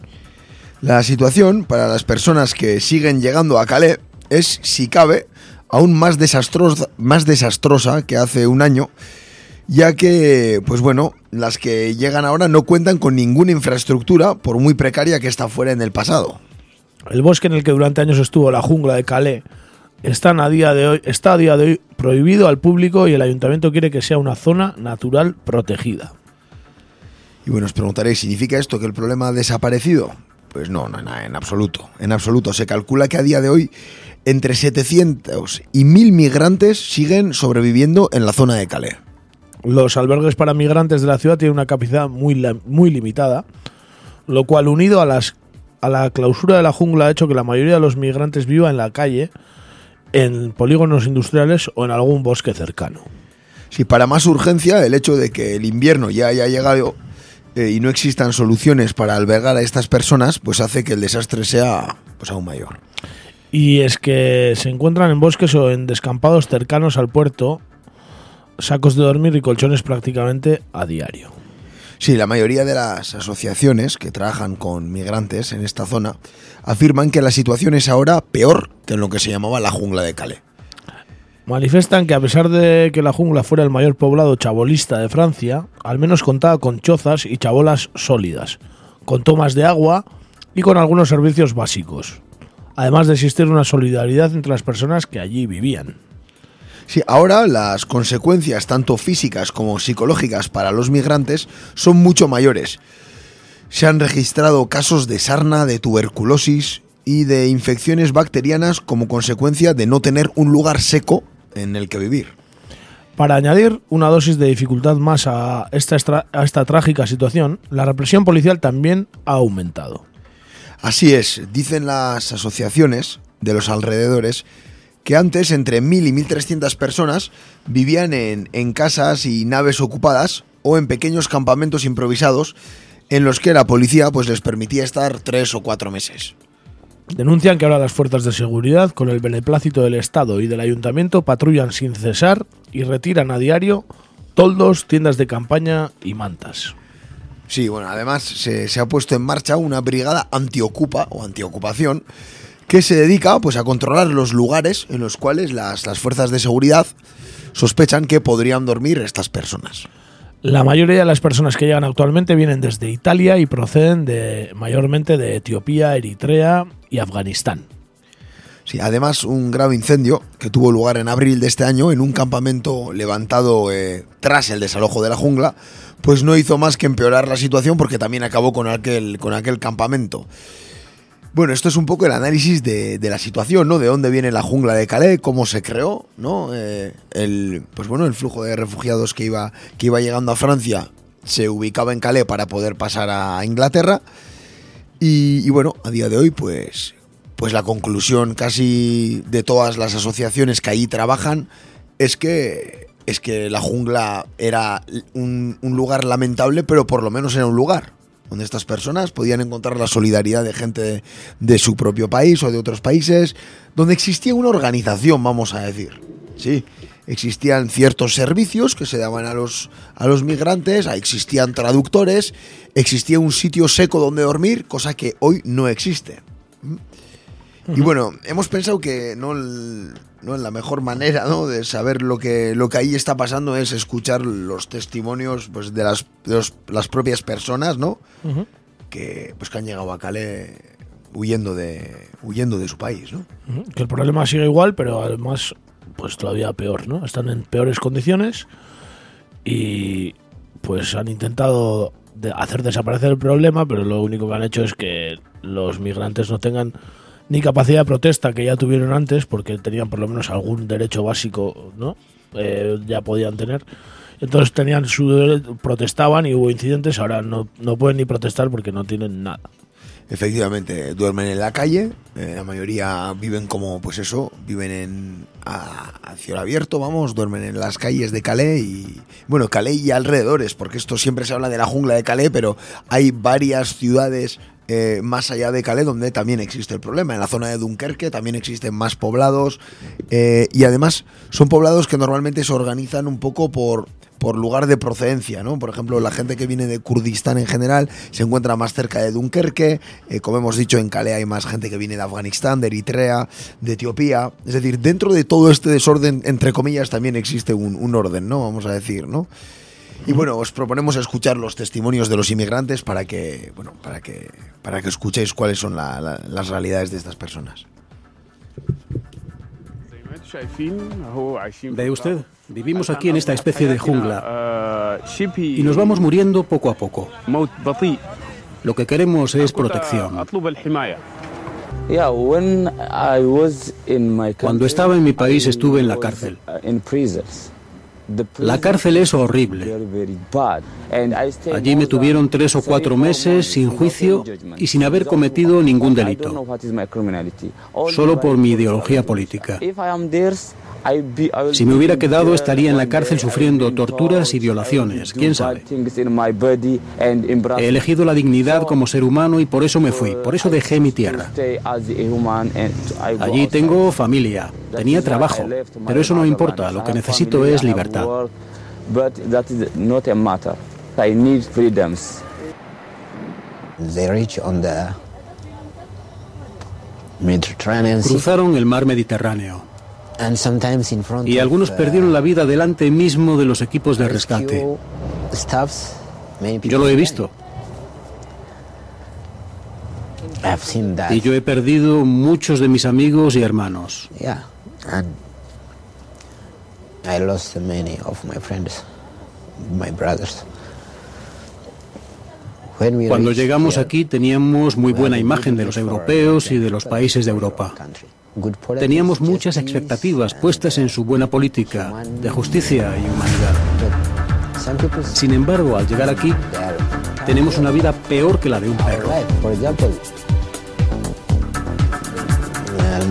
S5: La situación para las personas que siguen llegando a Calais es, si cabe, aún más desastrosa, más desastrosa que hace un año. ya que, pues bueno, las que llegan ahora no cuentan con ninguna infraestructura, por muy precaria que esta fuera en el pasado.
S1: El bosque en el que durante años estuvo la jungla de Calais está a día de hoy, está a día de hoy prohibido al público y el ayuntamiento quiere que sea una zona natural protegida.
S5: Y bueno, os preguntaréis, ¿significa esto que el problema ha desaparecido? Pues no, no, no, en absoluto. En absoluto. Se calcula que a día de hoy entre 700 y 1000 migrantes siguen sobreviviendo en la zona de Calais.
S1: Los albergues para migrantes de la ciudad tienen una capacidad muy, muy limitada, lo cual unido a, las, a la clausura de la jungla ha hecho que la mayoría de los migrantes viva en la calle, en polígonos industriales o en algún bosque cercano.
S5: Si para más urgencia, el hecho de que el invierno ya haya llegado eh, y no existan soluciones para albergar a estas personas, pues hace que el desastre sea pues aún mayor.
S1: Y es que se encuentran en bosques o en descampados cercanos al puerto, sacos de dormir y colchones prácticamente a diario.
S5: Sí, la mayoría de las asociaciones que trabajan con migrantes en esta zona afirman que la situación es ahora peor que en lo que se llamaba la jungla de Calais.
S1: Manifestan que a pesar de que la jungla fuera el mayor poblado chabolista de Francia, al menos contaba con chozas y chabolas sólidas, con tomas de agua y con algunos servicios básicos, además de existir una solidaridad entre las personas que allí vivían.
S5: Sí, ahora las consecuencias tanto físicas como psicológicas para los migrantes son mucho mayores. Se han registrado casos de sarna, de tuberculosis y de infecciones bacterianas como consecuencia de no tener un lugar seco en el que vivir.
S1: Para añadir una dosis de dificultad más a esta, a esta trágica situación, la represión policial también ha aumentado.
S5: Así es, dicen las asociaciones de los alrededores que antes entre 1.000 y 1.300 personas vivían en, en casas y naves ocupadas o en pequeños campamentos improvisados en los que la policía pues les permitía estar tres o cuatro meses.
S1: Denuncian que ahora las fuerzas de seguridad, con el beneplácito del Estado y del Ayuntamiento, patrullan sin cesar y retiran a diario toldos, tiendas de campaña y mantas.
S5: Sí, bueno, además se, se ha puesto en marcha una brigada antiocupa o antiocupación que se dedica pues a controlar los lugares en los cuales las, las fuerzas de seguridad sospechan que podrían dormir estas personas.
S1: La mayoría de las personas que llegan actualmente vienen desde Italia y proceden de mayormente de Etiopía, Eritrea y Afganistán.
S5: Sí, además un grave incendio que tuvo lugar en abril de este año en un campamento levantado eh, tras el desalojo de la jungla, pues no hizo más que empeorar la situación porque también acabó con aquel, con aquel campamento. Bueno, esto es un poco el análisis de, de la situación, ¿no? De dónde viene la jungla de Calais, cómo se creó, ¿no? Eh, el, pues bueno, el flujo de refugiados que iba, que iba llegando a Francia se ubicaba en Calais para poder pasar a Inglaterra. Y, bueno, a día de hoy, pues, pues la conclusión casi de todas las asociaciones que ahí trabajan es que es que la jungla era un lugar lamentable, pero por lo menos era un lugar donde estas personas podían encontrar la solidaridad de gente de, de su propio país o de otros países, donde existía una organización, vamos a decir. Sí, existían ciertos servicios que se daban a los, a los migrantes, existían traductores, existía un sitio seco donde dormir, cosa que hoy no existe. Y bueno, hemos pensado que no, no la mejor manera ¿no? de saber lo que, lo que ahí está pasando es escuchar los testimonios pues, de, las, de los- las propias personas ¿no? que, pues, que han llegado a Calais huyendo de, huyendo de su país. ¿no?
S1: Que el problema sigue igual, pero además, pues todavía peor, ¿no? Están en peores condiciones y pues han intentado de- hacer desaparecer el problema, pero lo único que han hecho es que los migrantes no tengan ni capacidad de protesta que ya tuvieron antes, porque tenían por lo menos algún derecho básico, ¿no? Eh, ya podían tener. Entonces tenían su protestaban y hubo incidentes, ahora no, no pueden ni protestar porque no tienen nada.
S5: Efectivamente, duermen en la calle, eh, la mayoría viven como, pues eso, viven en a, a cielo abierto, vamos, duermen en las calles de Calais y, bueno, Calais y alrededores, porque esto siempre se habla de la jungla de Calais, pero hay varias ciudades eh, más allá de Calais, donde también existe el problema. En la zona de Dunkerque también existen más poblados eh, y además son poblados que normalmente se organizan un poco por, por lugar de procedencia, ¿no? Por ejemplo, la gente que viene de Kurdistán en general se encuentra más cerca de Dunkerque, eh, como hemos dicho, en Calais hay más gente que viene de Afganistán, de Eritrea, de Etiopía. Es decir, dentro de todo este desorden, entre comillas, también existe un, un orden, ¿no? Vamos a decir, ¿no? Y bueno, os proponemos escuchar los testimonios de los inmigrantes para que, bueno, para que, para que escuchéis cuáles son la- la- las realidades de estas personas.
S8: Ve usted, vivimos aquí en esta especie de jungla y nos vamos muriendo poco a poco. Lo que queremos es protección. Cuando estaba en mi país estuve en la cárcel. La cárcel es horrible. Allí me tuvieron tres o cuatro meses sin juicio y sin haber cometido ningún delito, solo por mi ideología política. Si me hubiera quedado estaría en la cárcel sufriendo torturas y violaciones, quién sabe. He elegido la dignidad como ser humano y por eso me fui, por eso dejé mi tierra. Allí tengo familia, tenía trabajo, pero eso no importa, lo que necesito es libertad.
S9: They reach on the Mediterranean Sea,
S8: Cruzaron el mar Mediterráneo.
S9: And sometimes in front
S8: y
S9: of,
S8: algunos
S9: uh,
S8: perdieron la vida delante mismo de los equipos de rescate. Yo lo he visto.
S9: I've seen that.
S8: y yo he perdido muchos de mis amigos y hermanos.
S9: I lost many of my friends, my brothers. When we
S8: Cuando llegamos
S9: here,
S8: aquí teníamos muy
S9: we
S8: buena
S9: had a
S8: imagen
S9: good
S8: de los europeos y de los países de Europa.
S9: country. Good politics,
S8: Teníamos muchas
S9: justice,
S8: expectativas
S9: and,
S8: puestas en su buena política, de justicia y humanidad. Sin embargo, al llegar aquí, tenemos una vida peor que la de un perro.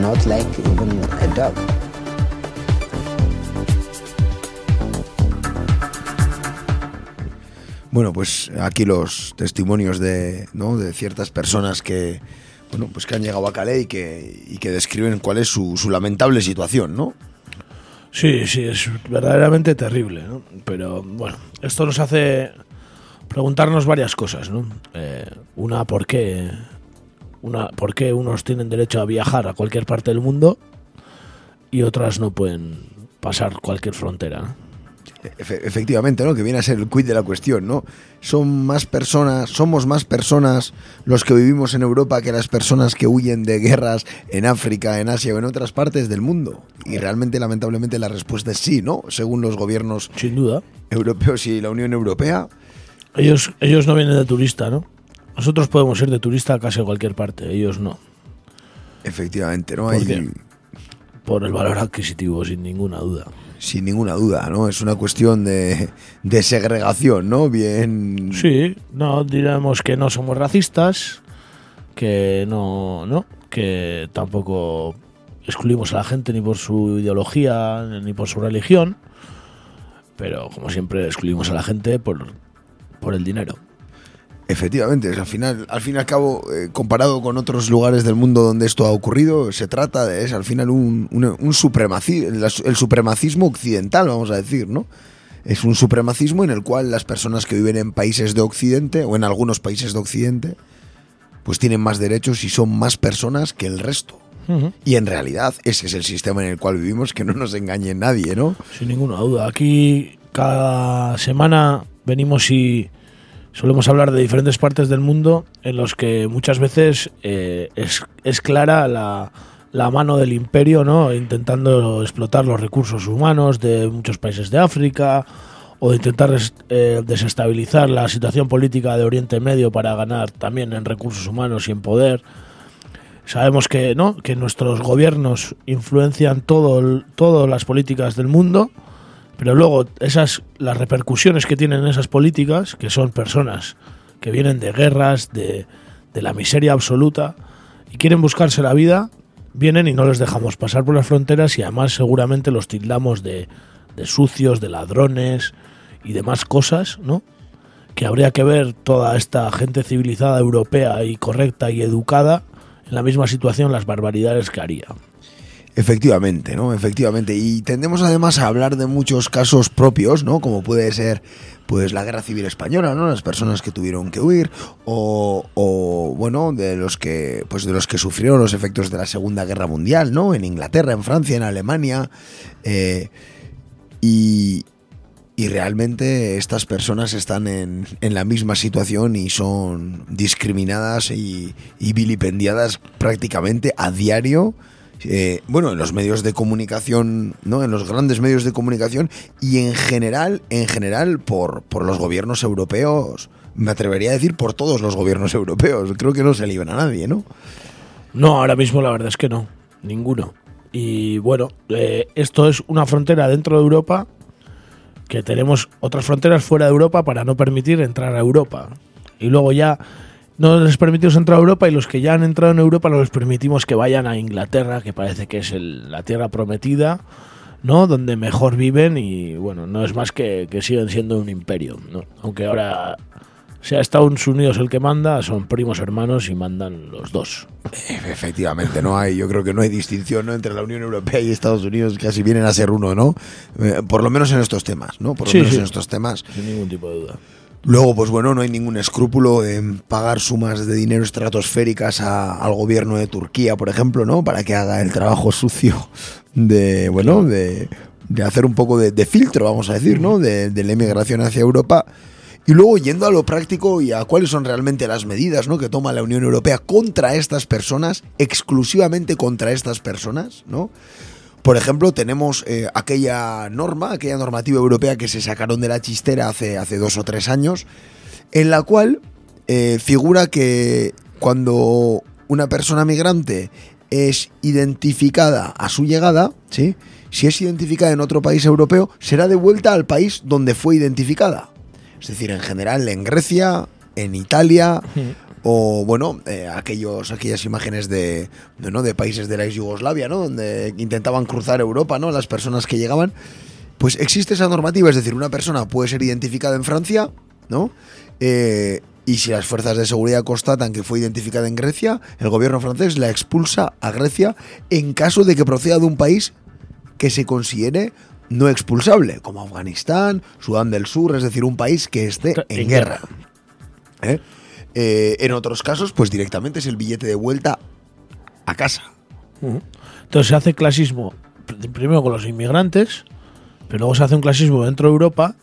S9: not like even a dog.
S5: Bueno, pues aquí los testimonios de, ¿no? de ciertas personas que, bueno, pues que han llegado a Calais y que, y que describen cuál es su, lamentable situación, ¿no?
S1: Sí, sí, es verdaderamente terrible, ¿no? Pero bueno, esto nos hace preguntarnos varias cosas, ¿no? Eh, una, ¿por qué? Una, ¿por qué unos tienen derecho a viajar a cualquier parte del mundo y otras no pueden pasar cualquier frontera?
S5: Efectivamente, ¿no? Que viene a ser el quid de la cuestión, ¿no? Son más personas, somos más personas los que vivimos en Europa que las personas que huyen de guerras en África, en Asia o en otras partes del mundo. Y realmente, lamentablemente, la respuesta es sí, ¿no? Según los gobiernos
S1: Sin duda.
S5: europeos y la Unión Europea.
S1: Ellos, ellos no vienen de turista, ¿no? Nosotros podemos ir de turista a casi cualquier parte, ellos no.
S5: Efectivamente, ¿no?
S1: ¿Por
S5: Hay?
S1: Por el valor adquisitivo, sin ninguna duda.
S5: Sin ninguna duda, ¿no? Es una cuestión de, de segregación, ¿no? Bien.
S1: Sí, no diremos que no somos racistas, que no, no, que tampoco excluimos a la gente ni por su ideología ni por su religión, pero como siempre excluimos a la gente por, por el dinero.
S5: Efectivamente, al final, al fin y al cabo, eh, comparado con otros lugares del mundo donde esto ha ocurrido, se trata de, es al final un, un, un supremaci- el, el supremacismo occidental, vamos a decir, ¿no? Es un supremacismo en el cual las personas que viven en países de Occidente, o en algunos países de Occidente, pues tienen más derechos y son más personas que el resto. Y en realidad ese es el sistema en el cual vivimos, que no nos engañe nadie, ¿no?
S1: Sin ninguna duda. Aquí cada semana venimos y solemos hablar de diferentes partes del mundo en los que muchas veces eh, es, es clara la, la mano del imperio, ¿no? Intentando explotar los recursos humanos de muchos países de África o de intentar eh, desestabilizar la situación política de Oriente Medio para ganar también en recursos humanos y en poder. Sabemos que, ¿no? que nuestros gobiernos influencian todo, todas las políticas del mundo, pero luego esas las repercusiones que tienen esas políticas, que son personas que vienen de guerras, de, de la miseria absoluta y quieren buscarse la vida, vienen y no les dejamos pasar por las fronteras y además seguramente los tildamos de, de sucios, de ladrones y demás cosas, ¿no? que habría que ver toda esta gente civilizada europea y correcta y educada en la misma situación las barbaridades que haría.
S5: Efectivamente, ¿no? Efectivamente. Y tendemos además a hablar de muchos casos propios, ¿no? Como puede ser pues la guerra civil española, ¿no? Las personas que tuvieron que huir o, o, bueno, de los que pues de los que sufrieron los efectos de la Segunda Guerra Mundial, ¿no? En Inglaterra, en Francia, en Alemania eh, y, y realmente estas personas están en, en, la misma situación y son discriminadas y, y vilipendiadas prácticamente a diario eh, bueno, en los medios de comunicación, ¿no? En los grandes medios de comunicación y en general, en general, por, por los gobiernos europeos, me atrevería a decir por todos los gobiernos europeos. Creo que no se libra a nadie, ¿no?
S1: No, ahora mismo la verdad es que no, ninguno. Y bueno, eh, esto es una frontera dentro de Europa que tenemos otras fronteras fuera de Europa para no permitir entrar a Europa. Y luego ya no les permitimos entrar a Europa y los que ya han entrado en Europa no les permitimos que vayan a Inglaterra, que parece que es el, la tierra prometida, ¿no? Donde mejor viven y bueno, no es más que, que siguen siendo un imperio, ¿no? Aunque ahora sea Estados Unidos el que manda, son primos hermanos y mandan los dos.
S5: Efectivamente, no hay, yo creo que no hay distinción ¿no? entre la Unión Europea y Estados Unidos, casi vienen a ser uno, ¿no? Eh, por lo menos en estos temas, ¿no? Por lo
S1: Sí,
S5: menos
S1: sí.
S5: en estos temas.
S1: Sin ningún tipo de duda.
S5: Luego, pues bueno, no hay ningún escrúpulo en pagar sumas de dinero estratosféricas a- al gobierno de Turquía, por ejemplo, ¿no? Para que haga el trabajo sucio de, bueno, de, de hacer un poco de, de filtro, vamos a decir, ¿no? De, de la inmigración hacia Europa. Y luego yendo a lo práctico y a cuáles son realmente las medidas ¿no? que toma la Unión Europea contra estas personas, exclusivamente contra estas personas, ¿no? Por ejemplo, tenemos eh, aquella norma, aquella normativa europea que se sacaron de la chistera hace, hace dos o tres años, en la cual eh, figura que cuando una persona migrante es identificada a su llegada, ¿sí? si es identificada en otro país europeo, será devuelta al país donde fue identificada. Es decir, en general en Grecia, en Italia, o bueno, eh, aquellos, aquellas imágenes de, de, ¿no? de países de la ex Yugoslavia, ¿no? Donde intentaban cruzar Europa, ¿no? Las personas que llegaban. Pues existe esa normativa, es decir, una persona puede ser identificada en Francia, ¿no? Eh, y si las fuerzas de seguridad constatan que fue identificada en Grecia, el gobierno francés la expulsa a Grecia en caso de que proceda de un país que se considere no expulsable, como Afganistán, Sudán del Sur, es decir, un país que esté en,
S1: En
S5: guerra. ¿Eh? Eh, en otros casos, pues directamente es el billete de vuelta a casa.
S1: Entonces se hace clasismo pr- primero con los inmigrantes, pero luego se hace un clasismo dentro de Europa,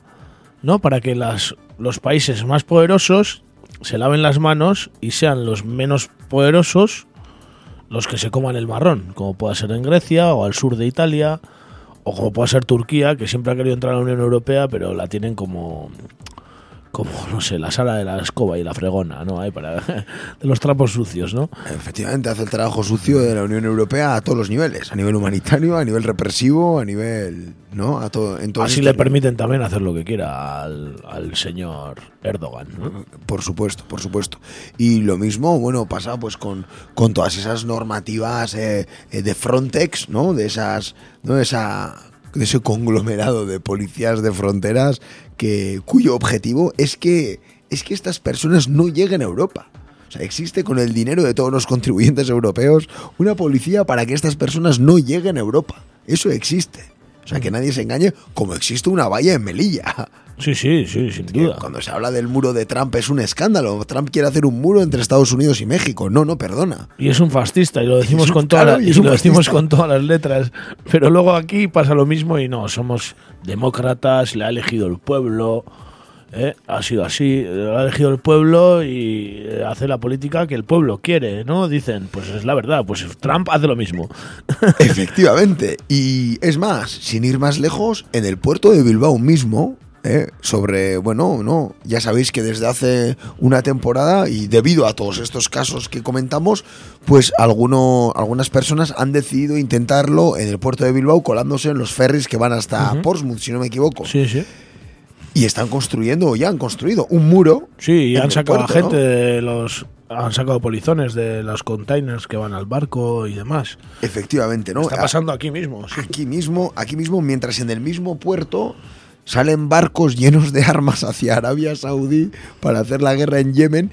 S1: ¿no? Para que las, los países más poderosos se laven las manos y sean los menos poderosos los que se coman el marrón, como pueda ser en Grecia o al sur de Italia, o como pueda ser Turquía, que siempre ha querido entrar a la Unión Europea, pero la tienen como como no sé, la sala de la escoba y la fregona, ¿no? Ahí para *laughs* de los trapos sucios, ¿no?
S5: Efectivamente, hace el trabajo sucio de la Unión Europea a todos los niveles, a nivel humanitario, a nivel represivo, a nivel, ¿no? A todo, en
S1: Así le permiten también hacer lo que quiera al, al señor Erdogan. ¿no?
S5: Por supuesto, por supuesto. Y lo mismo, bueno, pasa pues con, con todas esas normativas eh, eh, de Frontex, ¿no? De esas, ¿no? De esa de ese conglomerado de policías de fronteras que cuyo objetivo es que es que estas personas no lleguen a Europa. O sea, existe con el dinero de todos los contribuyentes europeos una policía para que estas personas no lleguen a Europa. Eso existe. O sea, que nadie se engañe, como existe una valla en Melilla.
S1: Sí, sí, sí, sin duda.
S5: Cuando se habla del muro de Trump es un escándalo. Trump quiere hacer un muro entre Estados Unidos y México. No, no, perdona.
S1: Y es un fascista, y lo decimos
S5: un- claro, y
S1: lo con todas las letras. Pero luego aquí pasa lo mismo y no, somos demócratas, le ha elegido el pueblo. ¿Eh? Ha sido así, lo ha elegido el pueblo y eh, hace la política que el pueblo quiere, ¿no? Dicen, pues es la verdad, pues Trump hace lo mismo. *laughs*
S5: Efectivamente. Y es más, sin ir más lejos, en el puerto de Bilbao mismo, ¿eh? sobre, bueno, no, ya sabéis que desde hace una temporada y debido a todos estos casos que comentamos, pues alguno, algunas personas han decidido intentarlo en el puerto de Bilbao colándose en los ferries que van hasta. Portsmouth, si no me equivoco.
S1: Sí, sí.
S5: Y están construyendo, o ya han construido, un muro.
S1: Sí, y han sacado a gente
S5: ¿no?
S1: de los. Han sacado polizones de los containers que van al barco y demás.
S5: Efectivamente, ¿no?
S1: Está pasando aquí mismo. sí.
S5: Aquí mismo, aquí mismo, mientras en el mismo puerto salen barcos llenos de armas hacia Arabia Saudí para hacer la guerra en Yemen,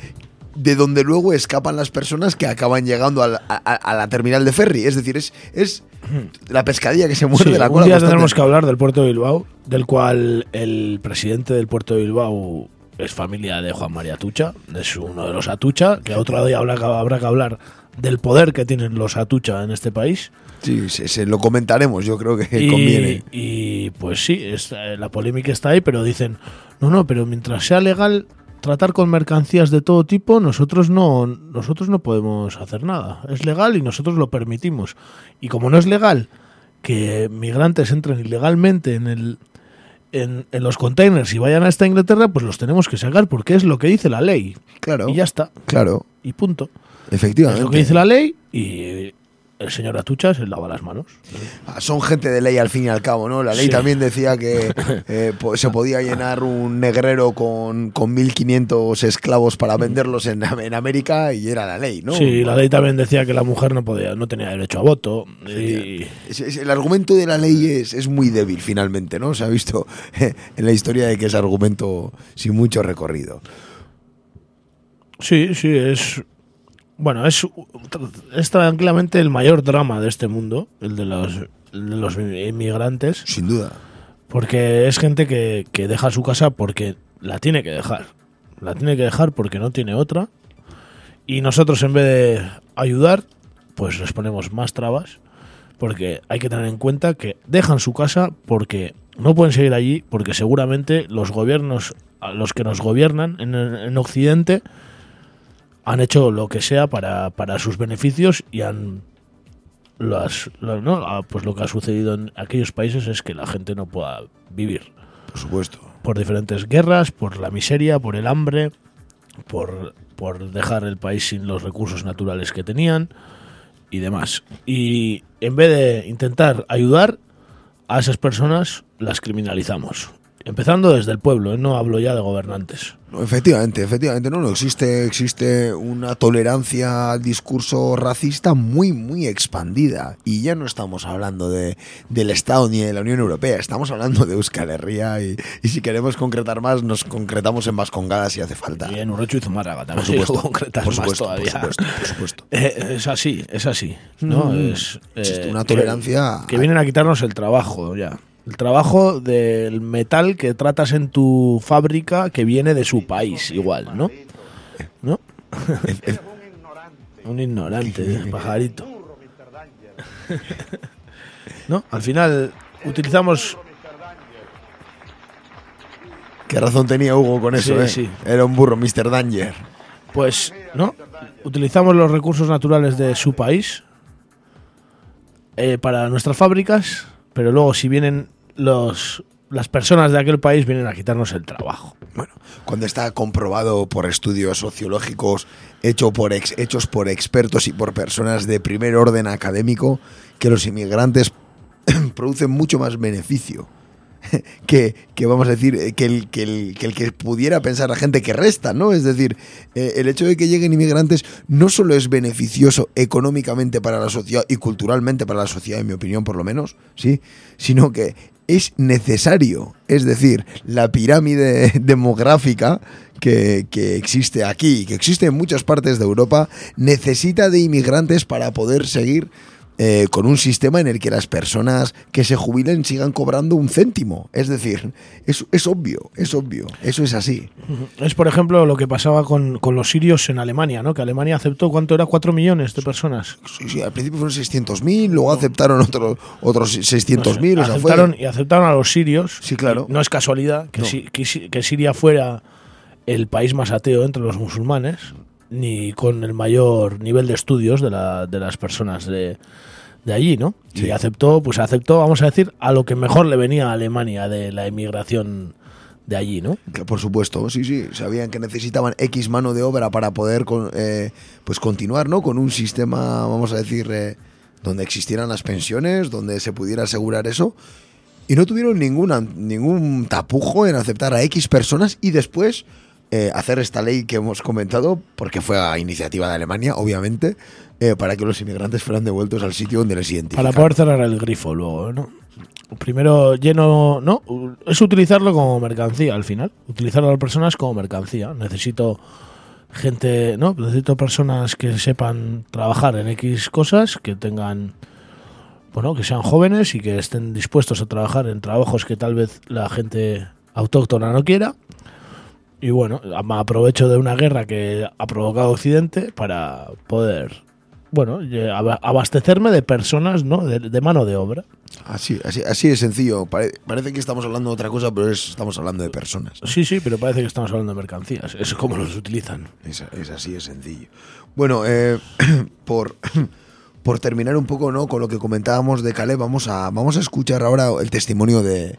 S5: de donde luego escapan las personas que acaban llegando a la, a- a la terminal de ferry. Es decir, es, es la pescadilla que se muerde
S1: Sí,
S5: la
S1: un
S5: cola.
S1: día
S5: bastante.
S1: tendremos que hablar del puerto de Bilbao, del cual el presidente del puerto de Bilbao es familia de Juan María Atucha, es uno de los Atucha, que otro día habrá, que- habrá que hablar del poder que tienen los Atucha en este país.
S5: Sí, se, se lo comentaremos, yo creo que
S1: y,
S5: conviene.
S1: y, pues sí, eh, la polémica está ahí, pero dicen, no, no, pero mientras sea legal tratar con mercancías de todo tipo, nosotros no, nosotros no podemos hacer nada. Es legal y nosotros lo permitimos. Y como no es legal que migrantes entren ilegalmente en el en, en los containers y vayan hasta Inglaterra, pues los tenemos que sacar porque es lo que dice la ley.
S5: Claro.
S1: Y ya está.
S5: Claro,
S1: Y punto.
S5: efectivamente.
S1: Es lo que dice la ley y el señor Atucha se lava las manos.
S5: Ah, Son gente de ley al fin y al cabo, ¿no? La ley
S1: Sí.
S5: también decía que *laughs* eh, se podía llenar un negrero con, con 1.500 esclavos para venderlos en, en América y era la ley, ¿no?
S1: Sí, la ley también decía que la mujer no podía, no tenía derecho a voto. Y,
S5: el argumento de la ley es, es muy débil finalmente, ¿no? Se ha visto *laughs* en la historia de que es argumento sin mucho recorrido.
S1: sí, sí, es. Bueno, es, es tranquilamente el mayor drama de este mundo, el de los, el de los inmigrantes,
S5: Sin duda.
S1: porque es gente que, que deja su casa porque la tiene que dejar. La tiene que dejar porque no tiene otra. Y nosotros, en vez de ayudar, pues les ponemos más trabas. Porque hay que tener en cuenta que dejan su casa porque no pueden seguir allí, porque seguramente los gobiernos, los que nos gobiernan en, en Occidente, han hecho lo que sea para, para sus beneficios y han las. Ah, pues lo que ha sucedido en aquellos países es que la gente no pueda vivir
S5: Por supuesto.
S1: por diferentes guerras, por la miseria, por el hambre, por, por dejar el país sin los recursos naturales que tenían y demás. Y en vez de intentar ayudar a esas personas, las criminalizamos. Empezando desde el pueblo, ¿eh? no hablo ya de gobernantes.
S5: No, efectivamente, efectivamente, no, no existe, existe una tolerancia al discurso racista muy, muy expandida. Y ya no estamos hablando de, del Estado ni de la Unión Europea, estamos hablando de Euskal Herria y, y si queremos concretar más, nos concretamos en Vascongadas si hace falta.
S1: Y en Urochu y Zumárraga
S5: Por
S1: también.
S5: supuesto,
S1: si lo concretas
S5: por
S1: más
S5: supuesto, por
S1: todavía.
S5: supuesto, por supuesto. *laughs*
S1: Eh, es así, es así. ¿no?
S5: Mm.
S1: Es,
S5: Existe
S1: eh,
S5: una
S1: que-
S5: tolerancia-
S1: Que, vienen a quitarnos el trabajo ya. El trabajo del metal que tratas en tu fábrica que viene de su país, igual, ¿no? ¿No? Un ignorante, pajarito. *laughs* ¿No? Al final utilizamos
S5: ¿Qué razón tenía Hugo con eso?
S1: Sí,
S5: eh?
S1: sí.
S5: Era un burro, Mr. Danger.
S1: Pues, ¿no? Utilizamos los recursos naturales de su país eh, para nuestras fábricas, pero luego si vienen los las personas de aquel país vienen a quitarnos el trabajo.
S5: Bueno, cuando está comprobado por estudios sociológicos hecho por ex- hechos por expertos y por personas de primer orden académico que los inmigrantes *clears throat* producen mucho más beneficio *laughs* que, que vamos a decir eh, que el, que, el, que el que pudiera pensar la gente que resta, ¿no? Es decir, eh, el hecho de que lleguen inmigrantes no solo es beneficioso económicamente para la sociedad y culturalmente para la sociedad, en mi opinión por lo menos, ¿sí? Sino que es necesario, es decir, la pirámide *laughs* demográfica que, que existe aquí, que existe en muchas partes de Europa, necesita de inmigrantes para poder seguir eh, con un sistema en el que las personas que se jubilen sigan cobrando un céntimo. Es decir, es, es obvio, es obvio, eso es así.
S1: Es, por ejemplo, lo que pasaba con, con los sirios en Alemania, ¿no? Que Alemania aceptó, ¿cuánto era? Cuatro millones de personas.
S5: Sí, sí, al principio fueron 600.000, luego aceptaron otros otros 600.000, o sea, fue...
S1: aceptaron, y aceptaron a los sirios.
S5: Sí, claro.
S1: No es casualidad que,
S5: No.
S1: Si- que Si- que Siria fuera el país más ateo entre los musulmanes, ni con el mayor nivel de estudios de, la- de las personas de, de allí, ¿no?
S5: Sí.
S1: Y aceptó, pues aceptó, vamos a decir, a lo que mejor le venía a Alemania de la inmigración de allí, ¿no?
S5: Que por supuesto, sí, sí, sabían que necesitaban X mano de obra para poder con- eh, pues continuar, ¿no? Con un sistema, vamos a decir, eh, donde existieran las pensiones, donde se pudiera asegurar eso. Y no tuvieron ninguna, ningún tapujo en aceptar a X personas y después eh, hacer esta ley que hemos comentado, porque fue a iniciativa de Alemania, obviamente, eh, para que los inmigrantes fueran devueltos al sitio donde les identifican.
S1: Para poder cerrar el grifo luego, ¿no? Primero lleno, ¿no? Es utilizarlo como mercancía al final. Utilizar a las personas como mercancía. Necesito gente, ¿no? Necesito personas que sepan trabajar en X cosas, que tengan, bueno, que sean jóvenes y que estén dispuestos a trabajar en trabajos que tal vez la gente autóctona no quiera. Y bueno, me aprovecho de una guerra que ha provocado Occidente para poder, bueno, abastecerme de personas, ¿no? de mano de obra.
S5: Así, así, así de sencillo. parece que estamos hablando de otra cosa, pero estamos hablando de personas.
S1: Sí, sí, pero parece que estamos hablando de mercancías. Es como los utilizan.
S5: Es, así de sencillo. Bueno, eh, *coughs* por, *coughs* por terminar un poco ¿no? con lo que comentábamos de Calais, vamos a, vamos a escuchar ahora el testimonio de,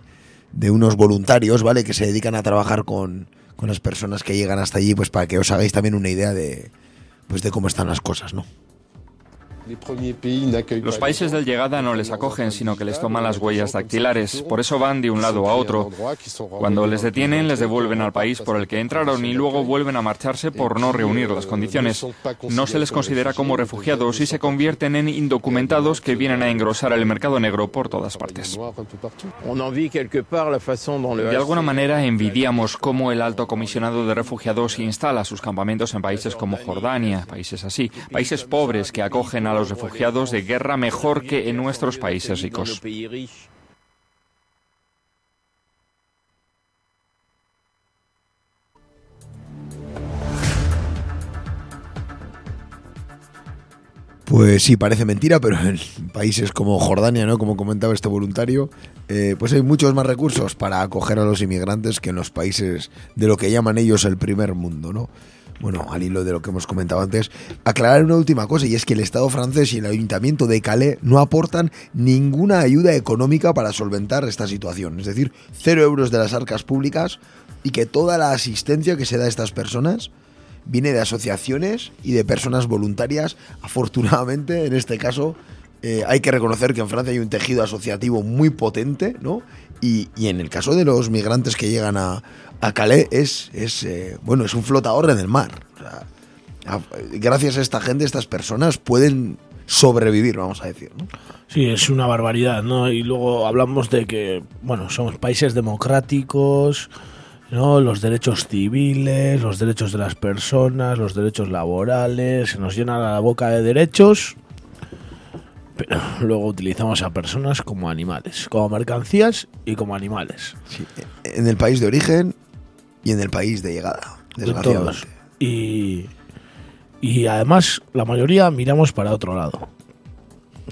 S5: de unos voluntarios, ¿vale? Que se dedican a trabajar con, con las personas que llegan hasta allí, pues para que os hagáis también una idea de, pues de cómo están las cosas, ¿no?
S10: Los países de llegada no les acogen, sino que les toman las huellas dactilares. Por eso van de un lado a otro. Cuando les detienen, les devuelven al país por el que entraron y luego vuelven a marcharse por no reunir las condiciones. No se les considera como refugiados y se convierten en indocumentados que vienen a engrosar el mercado negro por todas partes. De alguna manera envidiamos cómo el alto comisionado de refugiados instala sus campamentos en países como Jordania, países así, países pobres que acogen a los refugiados de guerra mejor que en nuestros países ricos.
S5: Pues sí, parece mentira, pero en países como Jordania, ¿no? Como comentaba este voluntario, eh, pues hay muchos más recursos para acoger a los inmigrantes que en los países de lo que llaman ellos el primer mundo, ¿no? Bueno, al hilo de lo que hemos comentado antes, aclarar una última cosa, y es que el Estado francés y el Ayuntamiento de Calais no aportan ninguna ayuda económica para solventar esta situación. Es decir, cero euros de las arcas públicas y que toda la asistencia que se da a estas personas viene de asociaciones y de personas voluntarias. Afortunadamente, en este caso, eh, hay que reconocer que en Francia hay un tejido asociativo muy potente, ¿no? Y, y en el caso de los migrantes que llegan a, a Calais es, es eh, bueno, es un flotador en el mar. gracias a esta gente, estas personas pueden sobrevivir, vamos a decir. ¿no?
S1: Sí, es una barbaridad, ¿no? Y luego hablamos de que, bueno, somos países democráticos, ¿no? Los derechos civiles, los derechos de las personas, los derechos laborales, se nos llena la boca de derechos, pero *laughs* luego utilizamos a personas como animales, como mercancías y como animales.
S5: En el país de origen y en el país de llegada, desgraciadamente.
S1: Y, y además, la mayoría miramos para otro lado.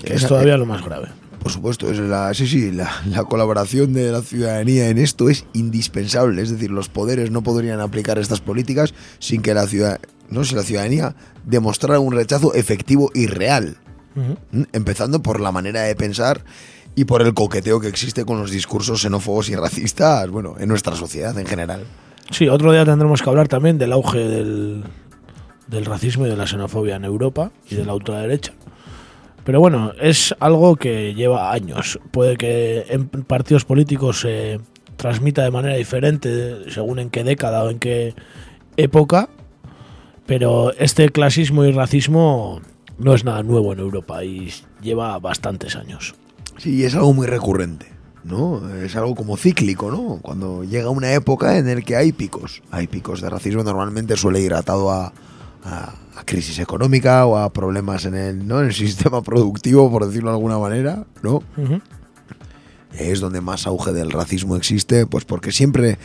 S1: Que es todavía lo más grave.
S5: Por supuesto, es la, sí, sí, la, la, colaboración de la ciudadanía en esto es indispensable. Es decir, los poderes no podrían aplicar estas políticas sin que la, ciudad, no, si la ciudadanía demostrara un rechazo efectivo y real. Empezando por la manera de pensar y por el coqueteo que existe con los discursos xenófobos y racistas, bueno, en nuestra sociedad en general.
S1: Sí, otro día tendremos que hablar también del auge del, del racismo y de la xenofobia en Europa y de la ultraderecha. Pero bueno, es algo que lleva años. Puede que en partidos políticos se transmita de manera diferente según en qué década o en qué época, pero este clasismo y racismo no es nada nuevo en Europa y lleva bastantes años.
S5: Sí, es algo muy recurrente. ¿no? Es algo como cíclico, ¿no? Cuando llega una época en la que hay picos. Hay picos de racismo, normalmente suele ir atado a, a, crisis económica o a problemas en el, ¿no? en el *laughs* sistema productivo, por decirlo de alguna manera, ¿no? Es donde más auge del racismo existe, pues porque siempre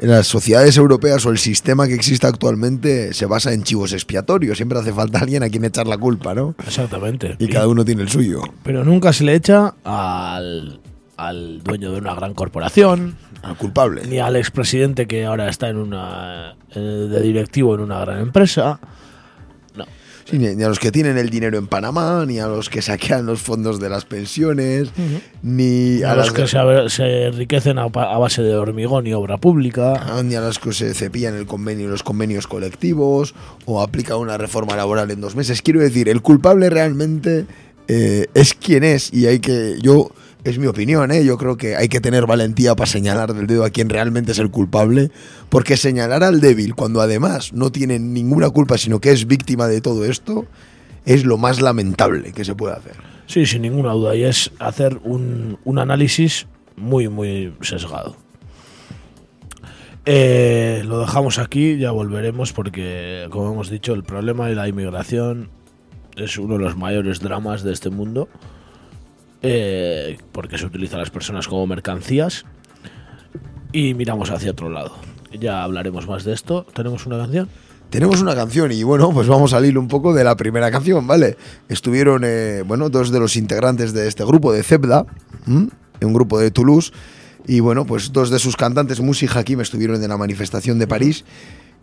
S5: en las sociedades europeas o el sistema que existe actualmente se basa en chivos expiatorios. Siempre hace falta alguien a quien echar la culpa, ¿no?
S1: Exactamente.
S5: Y, y cada uno tiene el suyo.
S1: Pero nunca se le echa al, al dueño de una gran corporación.
S5: Al culpable.
S1: Ni al expresidente que ahora está en una de directivo en una gran empresa.
S5: Ni, a los que tienen el dinero en Panamá, ni a los que saquean los fondos de las pensiones, ni
S1: a, los que se, enriquecen a, base de hormigón y obra pública.
S5: Ah, ni a los que se cepillan el convenio, los convenios colectivos, o aplican una reforma laboral en dos meses. Quiero decir, el culpable realmente eh, es quien es, y hay que. Yo es mi opinión, ¿eh? yo creo que hay que tener valentía para señalar del dedo a quien realmente es el culpable, porque señalar al débil cuando además no tiene ninguna culpa, sino que es víctima de todo esto, es lo más lamentable que se puede hacer.
S1: Sí, sin ninguna duda, y es hacer un, un análisis muy, muy sesgado. Eh, lo dejamos aquí, ya volveremos porque, como hemos dicho, el problema de la inmigración es uno de los mayores dramas de este mundo, eh, porque se utiliza a las personas como mercancías y miramos hacia otro lado. Ya hablaremos más de esto. ¿Tenemos una canción?
S5: Tenemos una canción y bueno, pues vamos a salir un poco de la primera canción, ¿vale? Estuvieron, eh, bueno, dos de los integrantes de este grupo, de Zebda, un grupo de Toulouse, y bueno, pues dos de sus cantantes, Musi y Hakim, estuvieron en la manifestación de París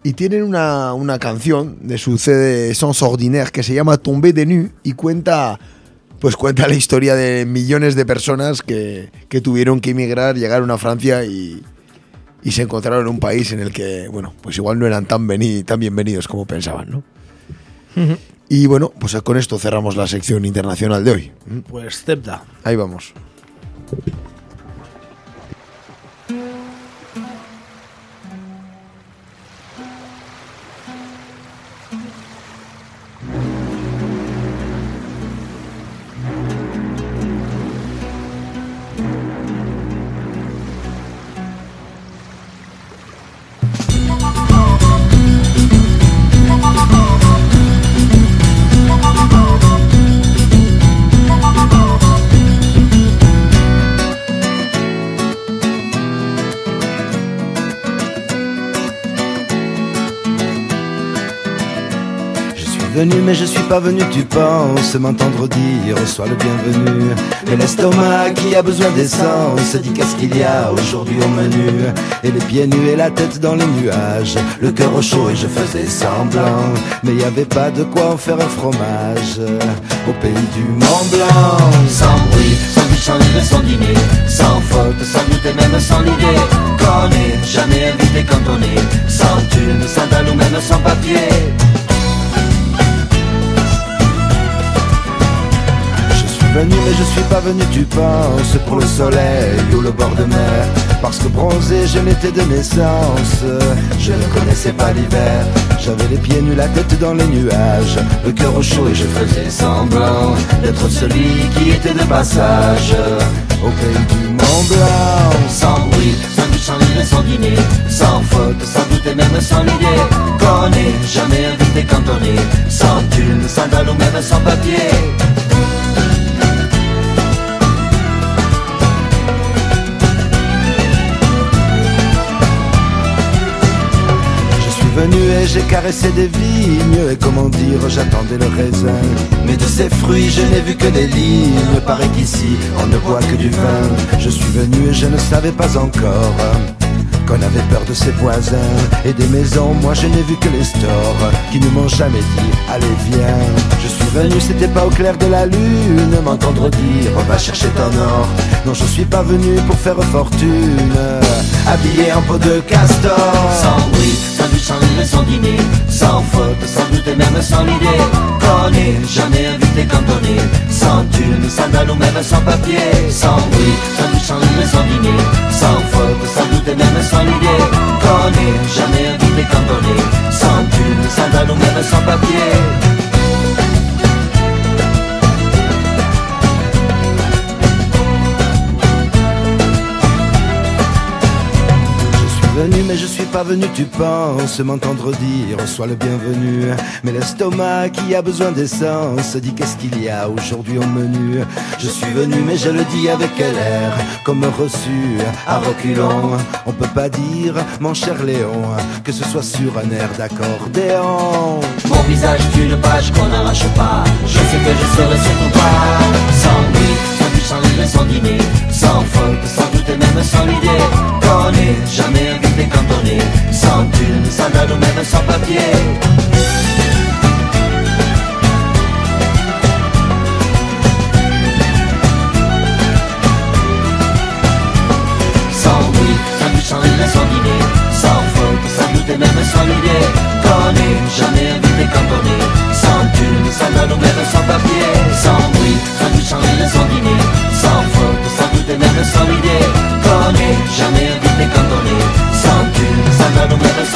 S5: y tienen una, una canción de su CD Sans Ordinaire que se llama Tombé de Nu y cuenta pues cuenta la historia de millones de personas que, que tuvieron que emigrar, llegaron a Francia y, y, se encontraron en un país en el que, bueno, pues igual no eran tan, veni, tan bienvenidos como pensaban, ¿no? Uh -huh. Y bueno, pues con esto cerramos la sección internacional de hoy.
S1: Pues Zebda.
S5: Ahí vamos.
S11: Pas venu, tu penses m'entendre dire, sois le bienvenu. Mais l'estomac qui a besoin d'essence dit qu'est-ce qu'il y a aujourd'hui au menu. Et les pieds nus et la tête dans les nuages, le cœur au chaud et je faisais semblant. Mais y avait pas de quoi en faire un fromage au pays du Mont Blanc.
S12: Sans bruit, sans but, sans sans dîner, sans faute, sans doute et même sans idée. Qu'on jamais invité quand on est sans thune, sans dalle ou même sans papier.
S11: Venu mais je suis pas venu tu penses pour le soleil ou le bord de mer. Parce que bronzé je l'étais de naissance Je ne connaissais pas l'hiver. J'avais les pieds nus, la tête dans les nuages. Le cœur au chaud et je faisais semblant D'être celui qui était de passage. Au pays du Mont Blanc
S12: Sans bruit, sans but, sans sans dîner Sans faute, sans doute et même sans idée Qu'on est jamais invité quand on est Sans thune, sans dalle ou même sans papier
S11: venu et j'ai caressé des vignes Et comment dire, j'attendais le raisin Mais de ces fruits, je n'ai vu que des lignes Paraît qu'ici, on ne boit que du vin Je suis venu et je ne savais pas encore qu'on avait peur de ses voisins et des maisons. Moi, je n'ai vu que les stores qui ne m'ont jamais dit Allez, viens. Je suis venu, c'était pas au clair de la lune, m'entendre dire Va chercher ton or. Non, je suis pas venu pour faire fortune, habillé en peau de castor.
S12: Sans bruit, sans dîner, sans faute, sans doute et même sans idée. Est jamais invité est sans thune, sans dalle même sans papier. Sans bruit, sans but, sans livre, sans dîner, sans faute, sans doute et même sans l'idée qu'on est jamais invité est sans thune, sans dalle même sans papier.
S11: Venu mais je suis pas venu tu penses m'entendre dire sois le bienvenu. Mais l'estomac qui a besoin d'essence dit qu'est-ce qu'il y a aujourd'hui au menu. Je suis venu mais je le dis avec l'air comme reçu à reculons. On peut pas dire mon cher Léon que ce soit sur un air d'accordéon.
S12: Mon visage est une page qu'on n'arrache pas. Je sais que je serai sur ton pas. Sans nuit sans but sans dîner sans faute sans doute et même sans l'idée qu'on est jamais invité quand on est sans thune, sans dalle ou même sans papier. Sans bruit, sans but, sans livre, sans dîner, sans faute, sans doute et même sans idée. Qu'on est jamais invité quand on est sans thune, sans dalle ou même sans papier. Sans bruit, sans but, sans livre, sans me sens vidé Comme
S13: jamais vite quand on est sans cul, ça ne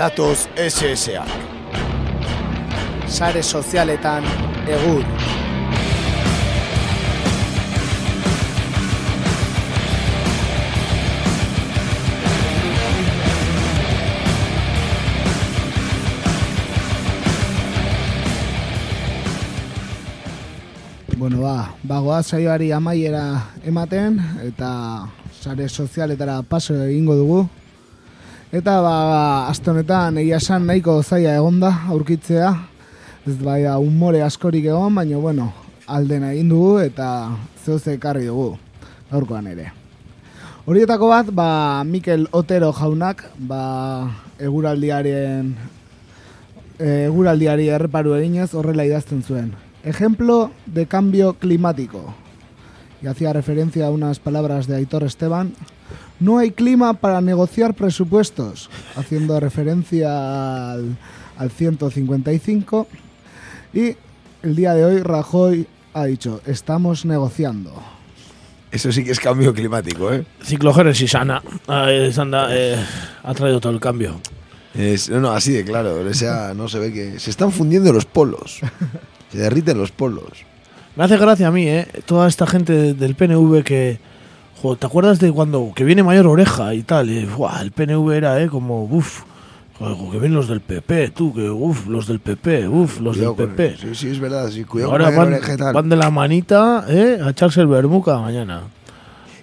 S3: Badatoz SSA. Sare sozialetan egur. Bueno, ba, bagoa saioari amaiera ematen eta sare sozialetara paso egingo dugu. Eta ba, aste honetan egia esan nahiko zaila egonda aurkitzea. Ez bai da umore askorik egon, baina bueno, aldena egin dugu eta zeuze ekarri dugu gaurkoan ere. Horietako bat, ba, Mikel Otero jaunak, ba, eguraldiaren eh, eguraldiari erreparu eginez horrela idazten zuen. Ejemplo de cambio climático. Y hacía referencia a unas palabras de Aitor Esteban. No hay clima para negociar presupuestos, haciendo referencia al, al 155. Y el día de hoy Rajoy ha dicho, estamos negociando.
S5: Eso sí que es cambio climático, ¿eh?
S1: Ciclogénesis sana. Eh, ha traído todo el cambio.
S5: Es, no, no, así de claro. O sea, no se ve que se están fundiendo los polos. Se derriten los polos.
S1: Me hace gracia a mí, ¿eh? Toda esta gente del PNV que... jo, ¿Te acuerdas de cuando que viene Mayor Oreja y tal? Y, buah, el PNV era, ¿eh? Como, uff, que vienen los del PP, tú, que uff, los del PP, uff, los
S5: Cuidado
S1: del
S5: con-
S1: PP.
S5: Sí, sí, es verdad. Sí, cuidado
S1: ahora
S5: con
S1: van,
S5: Oreja y tal.
S1: van de la manita, ¿eh? A echarse el vermuca mañana.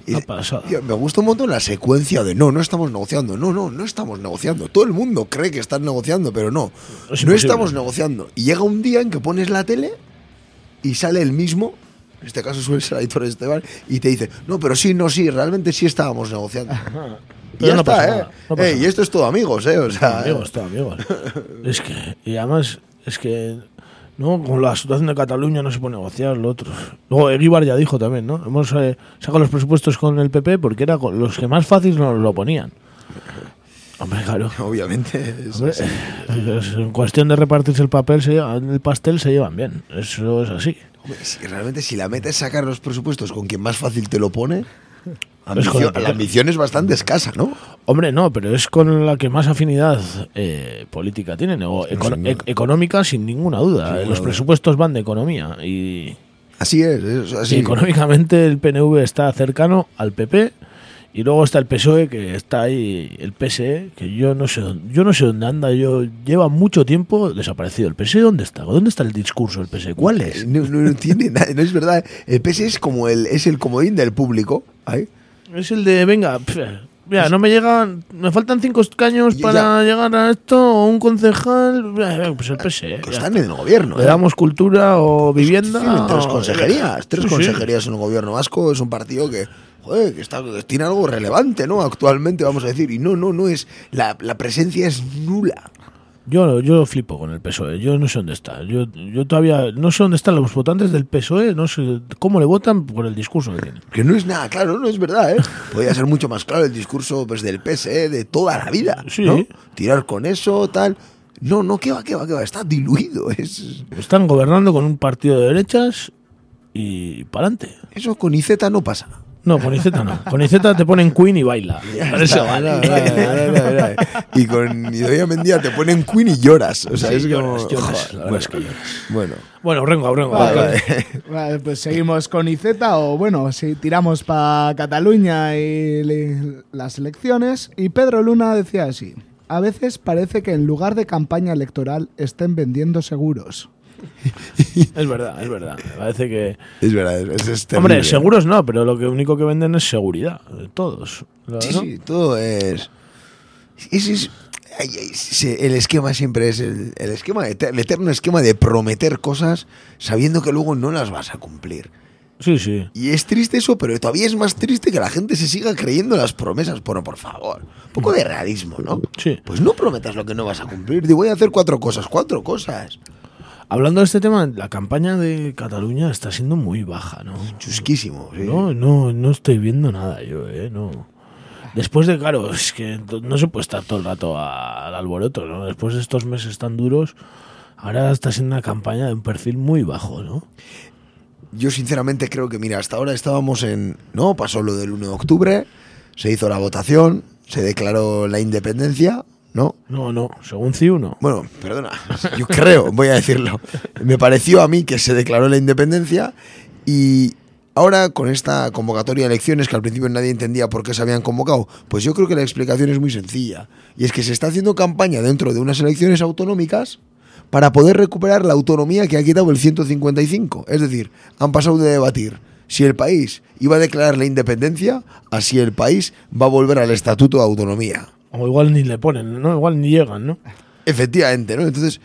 S5: Y-
S1: Ha pasado.
S5: Tío, me gusta un montón la secuencia de no, no estamos negociando, no, no, no estamos negociando. Todo el mundo cree que están negociando, pero no.
S1: Es
S5: no
S1: imposible.
S5: estamos negociando. Y llega un día en que pones la tele y sale el mismo, en este caso suele ser Aitor Esteban, y te dice, no, pero sí, no, sí, realmente sí estábamos negociando. y ya
S1: no
S5: está,
S1: pasa
S5: ¿eh?
S1: no
S5: Eh, y esto es todo amigos, ¿eh? O sea,
S1: amigos, todo amigos. es que, y además, es que, no, con la situación de Cataluña no se puede negociar lo otro. Luego, Eguibar ya dijo también, ¿no? Hemos eh, sacado los presupuestos con el PP porque era con los que más fácil nos lo ponían. Hombre, claro.
S5: obviamente. es
S1: Hombre, es- en cuestión de repartirse el papel, se llevan- el pastel se llevan bien. Eso es así.
S5: Realmente si la meta es sacar los presupuestos con quien más fácil te lo pone,
S1: Es con el
S5: ambición- la es bastante escasa, ¿no?
S1: Hombre, no, pero es con la que más afinidad eh, política tienen, o eco-
S5: duda.
S1: e- económica sin ninguna duda.
S5: Sin ninguna
S1: Los
S5: duda.
S1: presupuestos van de economía y,
S5: Así es, es
S1: y
S5: así.
S1: económicamente el PNV está cercano al PP y luego está el PSOE que está ahí, el PSE, que yo no sé dónde, yo no sé dónde anda, yo lleva mucho tiempo desaparecido. ¿El PSE dónde está? ¿Dónde está el discurso del PSE? ¿Cuál es?
S5: No, no, no tiene *laughs* nada, no es verdad. El PS es como el, es el comodín del público. ¿ahí?
S1: Es el de, venga, pf, mira, no me llegan, me faltan cinco escaños
S5: Ya-
S1: para llegar a esto, o un concejal, pues el PSE.
S5: Que están
S1: está.
S5: en el gobierno.
S1: Le
S5: ¿eh?
S1: damos cultura o vivienda.
S5: Tres consejerías. Tres
S1: Sí, sí.
S5: consejerías en el gobierno vasco. Es un partido que, joder, que, está, que tiene algo relevante, ¿no? Actualmente, vamos a decir. Y no, no, no es. La, la presencia es nula.
S1: Yo, yo flipo con el PSOE, yo no sé dónde está. Yo, yo todavía no sé dónde están los votantes del PSOE, no sé cómo le votan por el discurso que tienen.
S5: Que no es nada claro, no es verdad, ¿eh? *laughs* Podría ser mucho más claro el discurso pues, del PSE de toda la vida.
S1: Sí.
S5: ¿no? Tirar con eso, tal. No, no, que va, que va, que va. Está diluido. *laughs* Es,
S1: Están gobernando con un partido de derechas y para adelante.
S5: eso con Iceta no pasa.
S1: No, con Iceta no. Con Iceta te ponen Queen y baila. *laughs* Para eso
S5: Está,
S1: vale.
S5: Y con Idoia Mendía te ponen Queen y lloras. O sea,
S1: Sí,
S5: es como.
S1: lloras, verdad
S5: bueno,
S1: es que lloras.
S5: bueno.
S1: Bueno, Rengo, Rengo.
S3: Vale,
S1: vale.
S3: Vale, pues seguimos con Iceta o bueno, si tiramos para Cataluña y le- las elecciones. Y Pedro Luna decía así, a veces parece que en lugar de campaña electoral estén vendiendo seguros.
S1: Es verdad, es verdad. Me parece que.
S5: Es verdad, es, es.
S1: Hombre, seguros no, pero lo que único que venden es seguridad. Todos. ¿no?
S5: Sí, sí, todo es. es- es- el esquema siempre es el, el esquema el eterno esquema de prometer cosas sabiendo que luego no las vas a cumplir.
S1: Sí, sí.
S5: Y es triste eso, pero todavía es más triste que la gente se siga creyendo las promesas. Bueno, por favor, un poco de realismo, ¿no?
S1: Sí.
S5: Pues no prometas lo que no vas a cumplir. Te voy a hacer cuatro cosas, cuatro cosas.
S1: Hablando de este tema, la campaña de Cataluña está siendo muy baja, ¿no?
S5: Chusquísimo, sí.
S1: No, no, no estoy viendo nada yo, ¿eh? No. Después de, claro, es que no se puede estar todo el rato al alboroto, ¿no? Después de estos meses tan duros, ahora está siendo una campaña de un perfil muy bajo, ¿no?
S5: Yo sinceramente creo que, mira, hasta ahora estábamos en... No, pasó lo del 1 de octubre, se hizo la votación, se declaró la independencia, ¿no?
S1: No, no, según CIU no.
S5: Bueno, perdona, yo creo, voy a decirlo. Me pareció a mí que se declaró la independencia y ahora con esta convocatoria de elecciones que al principio nadie entendía por qué se habían convocado, pues yo creo que la explicación es muy sencilla. Y es que se está haciendo campaña dentro de unas elecciones autonómicas para poder recuperar la autonomía que ha quitado el 155. Es decir, han pasado de debatir si el país iba a declarar la independencia a si el país va a volver al estatuto de autonomía.
S1: O igual ni le ponen, ¿no? Igual ni llegan, ¿no?
S5: Efectivamente, ¿no? Entonces,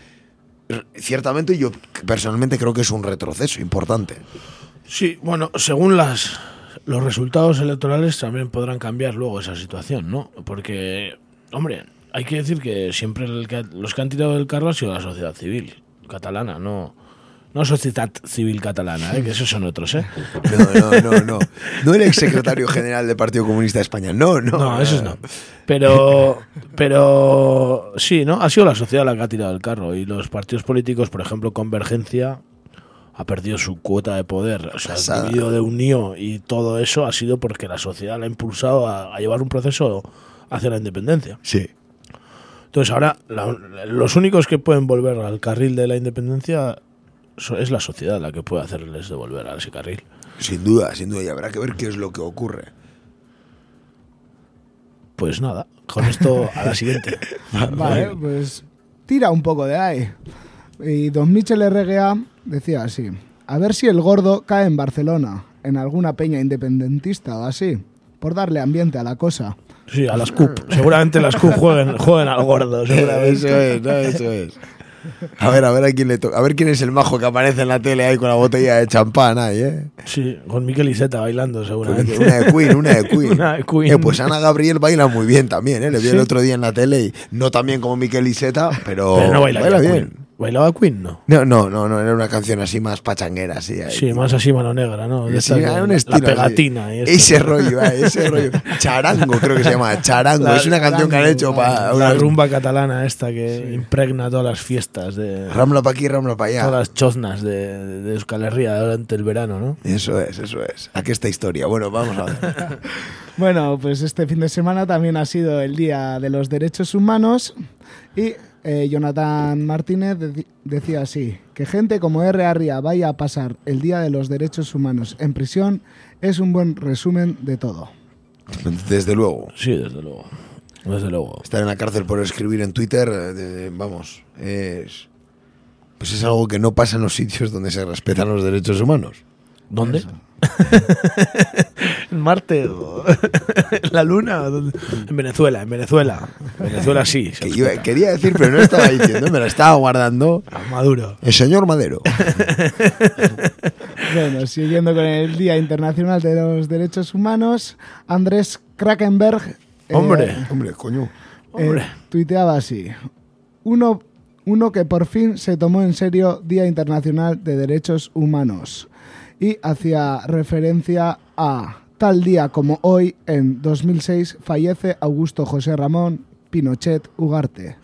S5: ciertamente yo personalmente creo que es un retroceso importante.
S1: Sí, bueno, según las los resultados electorales también podrán cambiar luego esa situación, ¿no? Porque, hombre, hay que decir que siempre los que han tirado del carro ha sido la sociedad civil catalana, no no sociedad civil catalana, ¿eh? que esos son otros, ¿eh?
S5: No, no, no, no. No el exsecretario general del Partido Comunista de España, no, no.
S1: No, esos no. Pero, pero sí, ¿no? Ha sido la sociedad la que ha tirado el carro y los partidos políticos, por ejemplo, Convergencia, ha perdido su cuota de poder, o sea, ha vivido de unión y todo eso ha sido porque la sociedad la ha impulsado a, llevar un proceso hacia la independencia.
S5: Sí.
S1: Entonces ahora los únicos que pueden volver al carril de la independencia es la sociedad la que puede hacerles devolver a ese carril.
S5: Sin duda, sin duda, y habrá que ver qué es lo que ocurre.
S1: Pues nada, con esto a la siguiente. *laughs*
S3: vale, pues tira un poco de ahí. Y don Michel RGA decía así, a ver si el gordo cae en Barcelona, en alguna peña independentista o así, por darle ambiente a la cosa.
S1: Sí, a las CUP. Seguramente las CUP jueguen, jueguen al gordo. Seguramente.
S5: Eso es, eso es. A ver, a ver a quién le toca. A ver quién es el majo que aparece en la tele ahí con la botella de champán ahí, ¿eh?
S1: Sí, con Miquel Iseta bailando seguramente.
S5: Una de Queen, una de Queen. *laughs*
S1: una de Queen.
S5: Eh, pues Ana Gabriel baila muy bien también, ¿eh? Le vi el otro día en la tele y no tan bien como Miquel Iseta, pero,
S1: pero no baila, bien. ¿Bailaba Queen? No.
S5: No, no, no, no, era una canción así más pachanguera, así.
S1: sí, más así mano negra, ¿no?
S5: sí, era un estilo.
S1: La pegatina.
S5: ese rollo, ese *laughs* rollo. Charango, creo que se llama. Charango. es una canción que han hecho para.
S1: La rumba catalana esta que impregna todas las fiestas de.
S5: Ramla para aquí, ramla para allá.
S1: Todas las choznas de, de Euskal Herria durante el verano, ¿no?
S5: Eso es, eso es. Aquí esta historia. Bueno, vamos a ver. *laughs*
S3: bueno, pues este fin de semana también ha sido el Día de los Derechos Humanos y eh, Jonathan Martínez decía así, que gente como R. Arria vaya a pasar el Día de los Derechos Humanos en prisión es un buen resumen de todo.
S5: Desde luego.
S1: Sí, desde luego. Desde luego.
S5: Estar en la cárcel por escribir en Twitter, eh, vamos, es... Pues es algo que no pasa en los sitios donde se respetan los derechos humanos.
S1: ¿Dónde? En Marte, *laughs* la Luna, en Venezuela, en Venezuela. Venezuela sí.
S5: quería decir, pero no estaba diciendo, me lo estaba guardando. *laughs*
S1: Maduro.
S5: El señor Madero. *laughs*
S3: bueno, siguiendo con el Día Internacional de los Derechos Humanos, Andrés Krakenberg.
S1: Eh, hombre,
S5: hombre, coño.
S3: Eh, tuiteaba así. Uno, uno que por fin se tomó en serio Día Internacional de Derechos Humanos y hacía referencia a tal día como hoy, en 2006, fallece Augusto José Ramón Pinochet Ugarte.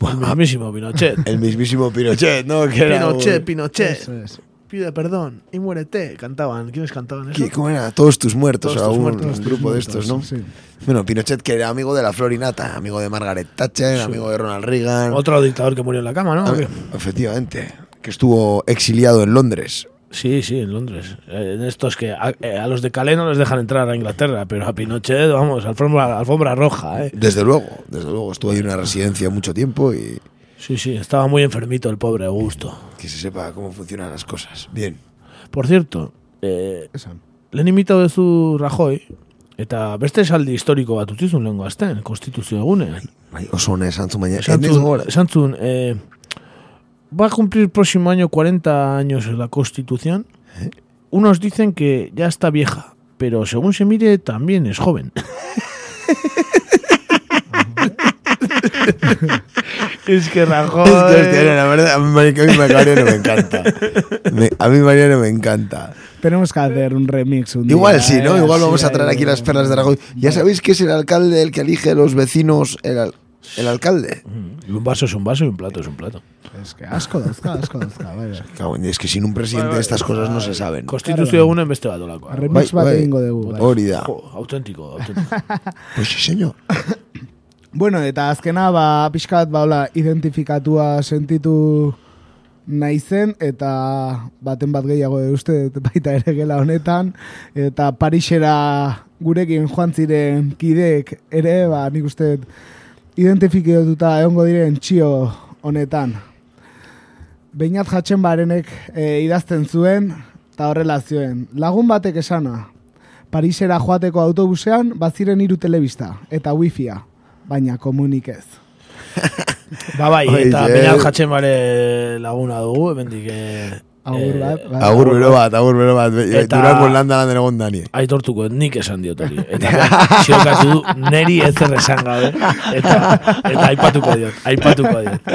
S1: el mismísimo Pinochet.
S5: El mismísimo Pinochet, ¿no?
S1: Pinochet, Pinochet. Pide perdón y muérete. Cantaban. ¿Quiénes cantaban eso?
S5: ¿Cómo era? Todos tus muertos. un, grupo de estos, ¿no? Bueno, Pinochet que era amigo de la Florinata, amigo de Margaret Thatcher, amigo de Ronald Reagan.
S1: Otro dictador que murió en la cama, ¿no? Ah,
S5: efectivamente que estuvo exiliado en Londres.
S1: Sí, sí, en Londres. Eh, en estos que eh, a, los de Calais no les dejan entrar a Inglaterra, pero a Pinochet, vamos, alfombra, alfombra roja. ¿eh?
S5: Desde luego, desde luego. Estuvo ahí en una residencia mucho tiempo y...
S1: Sí, sí, estaba muy enfermito el pobre Augusto.
S5: Que se sepa cómo funcionan las cosas. Bien.
S1: Por cierto, eh, le han invitado de su Rajoy Eta beste esaldi historiko bat utzizun lehen guazten, konstituzio egune.
S5: Bai, oso hone, esantzun baina.
S1: Esantzun, eh, va a cumplir el próximo año 40 años la Constitución. ¿Eh? Unos dicen que ya está vieja, pero según se mire también es joven. *laughs* es que Rajoy.
S5: Es que, la verdad, a mí Mariano me encanta. a mí Mariano me encanta.
S3: Tenemos que hacer un remix un
S5: Igual
S3: día,
S5: sí, ¿no?
S3: ¿eh?
S5: Igual vamos
S3: Así
S5: a traer aquí las perlas de Aragón. Ya sabéis que es el alcalde el que elige los vecinos, el, al- el alcalde.
S1: Y un vaso es un vaso y un plato es un plato.
S3: Es que asko dauzka, asko dauzka, bai, bai.
S5: En- Es que sin un presidente estas cosas no se saben.
S1: Konstituzio egunen beste bat olakoa.
S3: Remix
S5: Bai,
S3: bat
S5: bai.
S3: egingo dugu. bai.
S5: Hori da.
S1: Jo, auténtico, auténtico. *laughs*
S5: Pues sí, señor. *coughs*
S3: Bueno, eta azkena, ba, pixkat, ba, hola, identifikatua sentitu naizen, eta baten bat gehiago uste dut baita ere gela honetan, eta Parisera gurekin joan ziren kideek ere, ba, nik uste identifikatuta egongo diren txio honetan. Beinat jatzen barenek e, idazten zuen, eta horrela zioen. Lagun batek esana, Parisera joateko autobusean baziren hiru telebista eta wifia, baina komunik ez.
S1: Ba bai,
S5: Oi,
S1: eta
S5: je.
S1: Beñat jatzen bare laguna dugu, hemendik eh,
S3: Agur
S1: eh,
S3: bat, bai.
S5: Agur bero bat, agur bero bat.
S1: Eta-
S5: Durango landa lan egon dani.
S1: aitortuko nik esan diot hori. *laughs* Eta ziokatu du, neri ez zer esan gabe. Eta, eta aipatuko diot, aipatuko diot.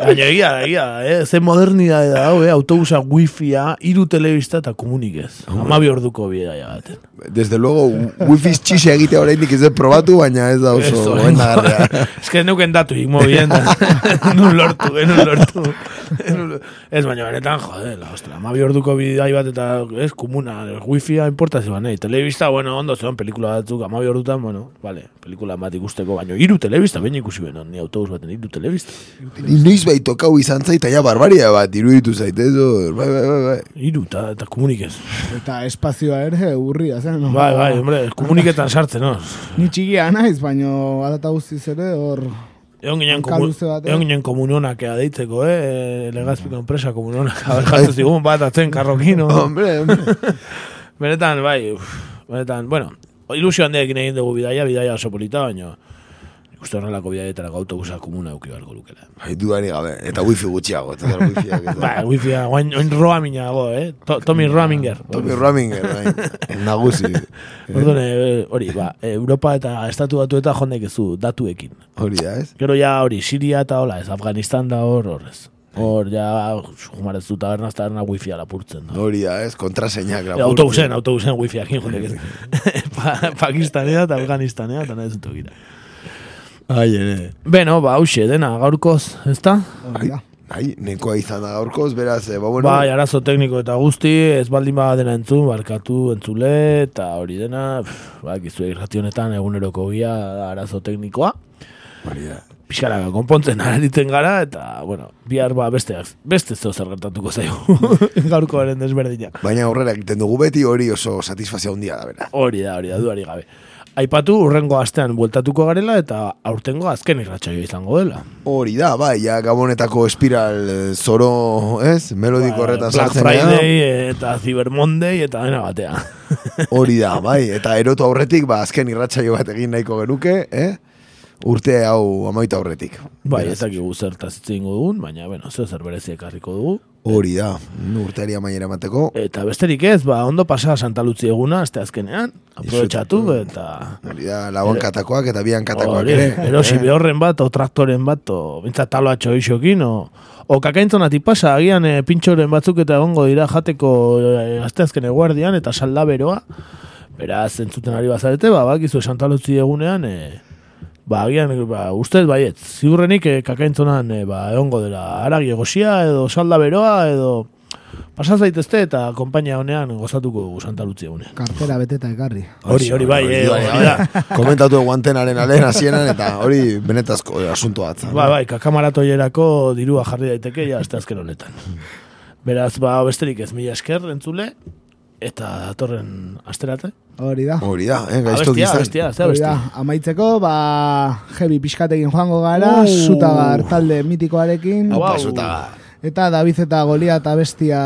S1: Baina egia, egia, eh? ze modernidade da, hau, eh? autobusa, wifia, hiru telebista eta komunik ez. Amabi orduko bidea baten.
S5: Desde luego, wifi txise egitea oraindik ez dut probatu, baina ez da oso
S1: Ez, *laughs* que neuken datu ikmo bien, enun *laughs* lortu, enun lortu. Ez baina benetan, jode, la ostra, amabi orduko bidai bat eta ez, komuna, wifia importazio bat, nahi. Telebista, bueno, ondo zeon, pelikula batzuk, amabi ordutan, bueno, vale, pelikula bat ikusteko, baino, hiru telebista, behin ikusi benon, ni autobus baten, hiru telebista.
S5: Inoiz bai tokau izan zaita ja barbaria bat, iruditu zaite, ez hor, bai, bai, bai, bai.
S1: Hiru, eta, eta komunik ez.
S3: Eta espazioa ere urria zen. no?
S1: Bai, bai, hombre, komuniketan sartzen, no?
S3: Ni txikia naiz, baino adata guztiz ere hor...
S1: Egon ginen,
S3: batean.
S1: egon ginen komunonak ea deitzeko, eh? Legazpiko enpresa komunonak. Haber jartu zigun bat atzen karrokino. *laughs*
S5: Hombre, hombre.
S1: benetan, bai, uf, benetan, bueno, ilusio handiakin egin dugu bidaia, bidaia oso polita, baina ikuste horrelako bidaietara autobusa komuna euki beharko lukela.
S5: Bai, dudari gabe. Eta wifi gutxiago. Eta *laughs* wifiak ez da.
S1: Ba, wifia, oain, oain roaminago, eh? To, Tommy Roaminger.
S5: Tommy Raminger, bai. *laughs* Nagusi.
S1: Orduan, eh, hori, ba, Europa eta Estatu batu eta jondek ezu datuekin.
S5: Hori da, ez?
S1: Gero ja hori, Siria eta hola, ez Afganistan da hor, horrez. Hor, ja, jumarez du tabernaz taberna wifi alapurtzen. Da.
S5: Hori da, ez? Kontraseinak.
S1: E, autobusen, autobusen wifiakin jondek ez. *laughs* pa, Pakistanea eta Afganistanea eta nahi zutu gira.
S5: Ai, ere.
S1: Beno, ba, hause, dena, gaurkoz, ez da?
S3: Hori da.
S5: Ai, nekoa izan da gaurkoz, beraz, eh, ba, bueno.
S1: Bai, arazo tekniko eta guzti, ez baldin ba dena entzun, barkatu entzule, eta hori dena, pff, ba, gizu irrationetan eguneroko gia arazo teknikoa.
S5: Hori da.
S1: Pixkara konpontzen *laughs* aritzen gara, eta, bueno, bihar ba beste, beste zeo zer gertatuko zaigu, *laughs* gaurkoaren desberdina.
S5: Baina aurrera egiten dugu beti hori oso satisfazio handia da, bera.
S1: Hori da, hori da, duari gabe. Aipatu, urrengo astean bueltatuko garela, eta aurtengo azken irratsaio izango dela.
S5: Hori da, bai, ja gabonetako espiral eh, zoro, ez? Melodiko horretan
S1: Black
S5: sartzen
S1: Friday eh, eta Cyber Monday eta dena batea. *laughs*
S5: Hori da, bai, eta erotu aurretik, ba, azken irratsaio bat egin nahiko genuke, eh? Urte hau amaita aurretik.
S1: Bai, ez dakigu zertaz dugun, baina, bueno, zer berezi ekarriko dugu.
S5: Hori da, urteari amaiera emateko.
S1: Eta besterik ez, ba, ondo pasa Santa Luzi eguna, azte azkenean, aprobetxatu, eta...
S5: Hori da, labonkatakoak eta biankatakoak
S1: Hori,
S5: ere.
S1: Erosi
S5: eh?
S1: behorren bat, o traktoren bat, o bintzat taloatxo isokin, o, o kakaintzonati pasa, agian e, pintxoren batzuk eta egongo dira jateko e, asteazken eguardian, eta salda beroa, beraz, entzuten ari bazarete, ba, bakizu Santa Luzi egunean, e, ba, agian, ba, ustez baiet, ziurrenik e, kakaintzonan, e, ba, egongo dela aragi egosia, edo salda beroa, edo pasaz zaitezte eta konpainia honean gozatuko dugu Santa egunean.
S3: Kartera beteta ekarri.
S1: Hori, hori bai, eh, hori da.
S5: Komentatu guantenaren alen hasieran eta hori benetazko eh, asunto bat.
S1: Ba, bai, kakamaratoierako dirua jarri daiteke ja azte azken honetan. Beraz, ba, besterik ez mila esker entzule, eta datorren asterate.
S3: Hori da.
S5: Hori da, eh, gaizto
S1: Abestia,
S5: gizan.
S1: abestia, ze
S3: Hori da, amaitzeko, ba, jebi pixkatekin joango gara,
S1: Uh.
S3: zutagar talde mitikoarekin.
S5: Aupa, zutagar.
S3: Eta David eta Golia eta bestia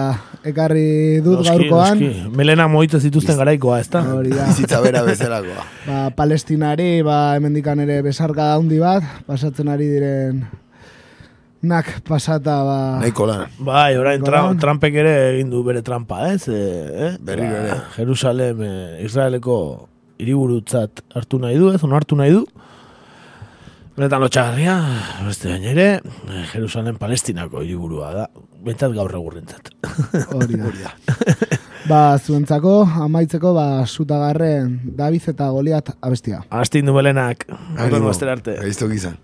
S3: ekarri dut
S1: Noski,
S3: gaurkoan.
S1: noski. Melena moite zituzten garaikoa, ez da?
S3: Hori da.
S5: Bizitza bera bezalakoa.
S3: Ba, palestinari, ba, hemendikan ere besarka handi bat, pasatzen ari diren nak pasata, ba...
S5: Nahiko lan.
S1: Bai, orain tra
S3: Golan.
S1: Trumpek ere egin du bere trampa, ez? E, eh?
S5: Berriro ere.
S1: Jerusalem, eh, Israeleko hiriburutzat hartu nahi du, ez? Ono hartu nahi du. Benetan lotxagarria, beste baina ere, eh, Jerusalem palestinako hiriburua da. Bentsat gaur egurrentzat. *laughs*
S3: Hori da. Ba, zuentzako, amaitzeko, ba, sutagarren Daviz eta Goliat abestia.
S1: Astin du belenak.
S5: Ánimo.
S1: arte.
S5: Gaizto gizan.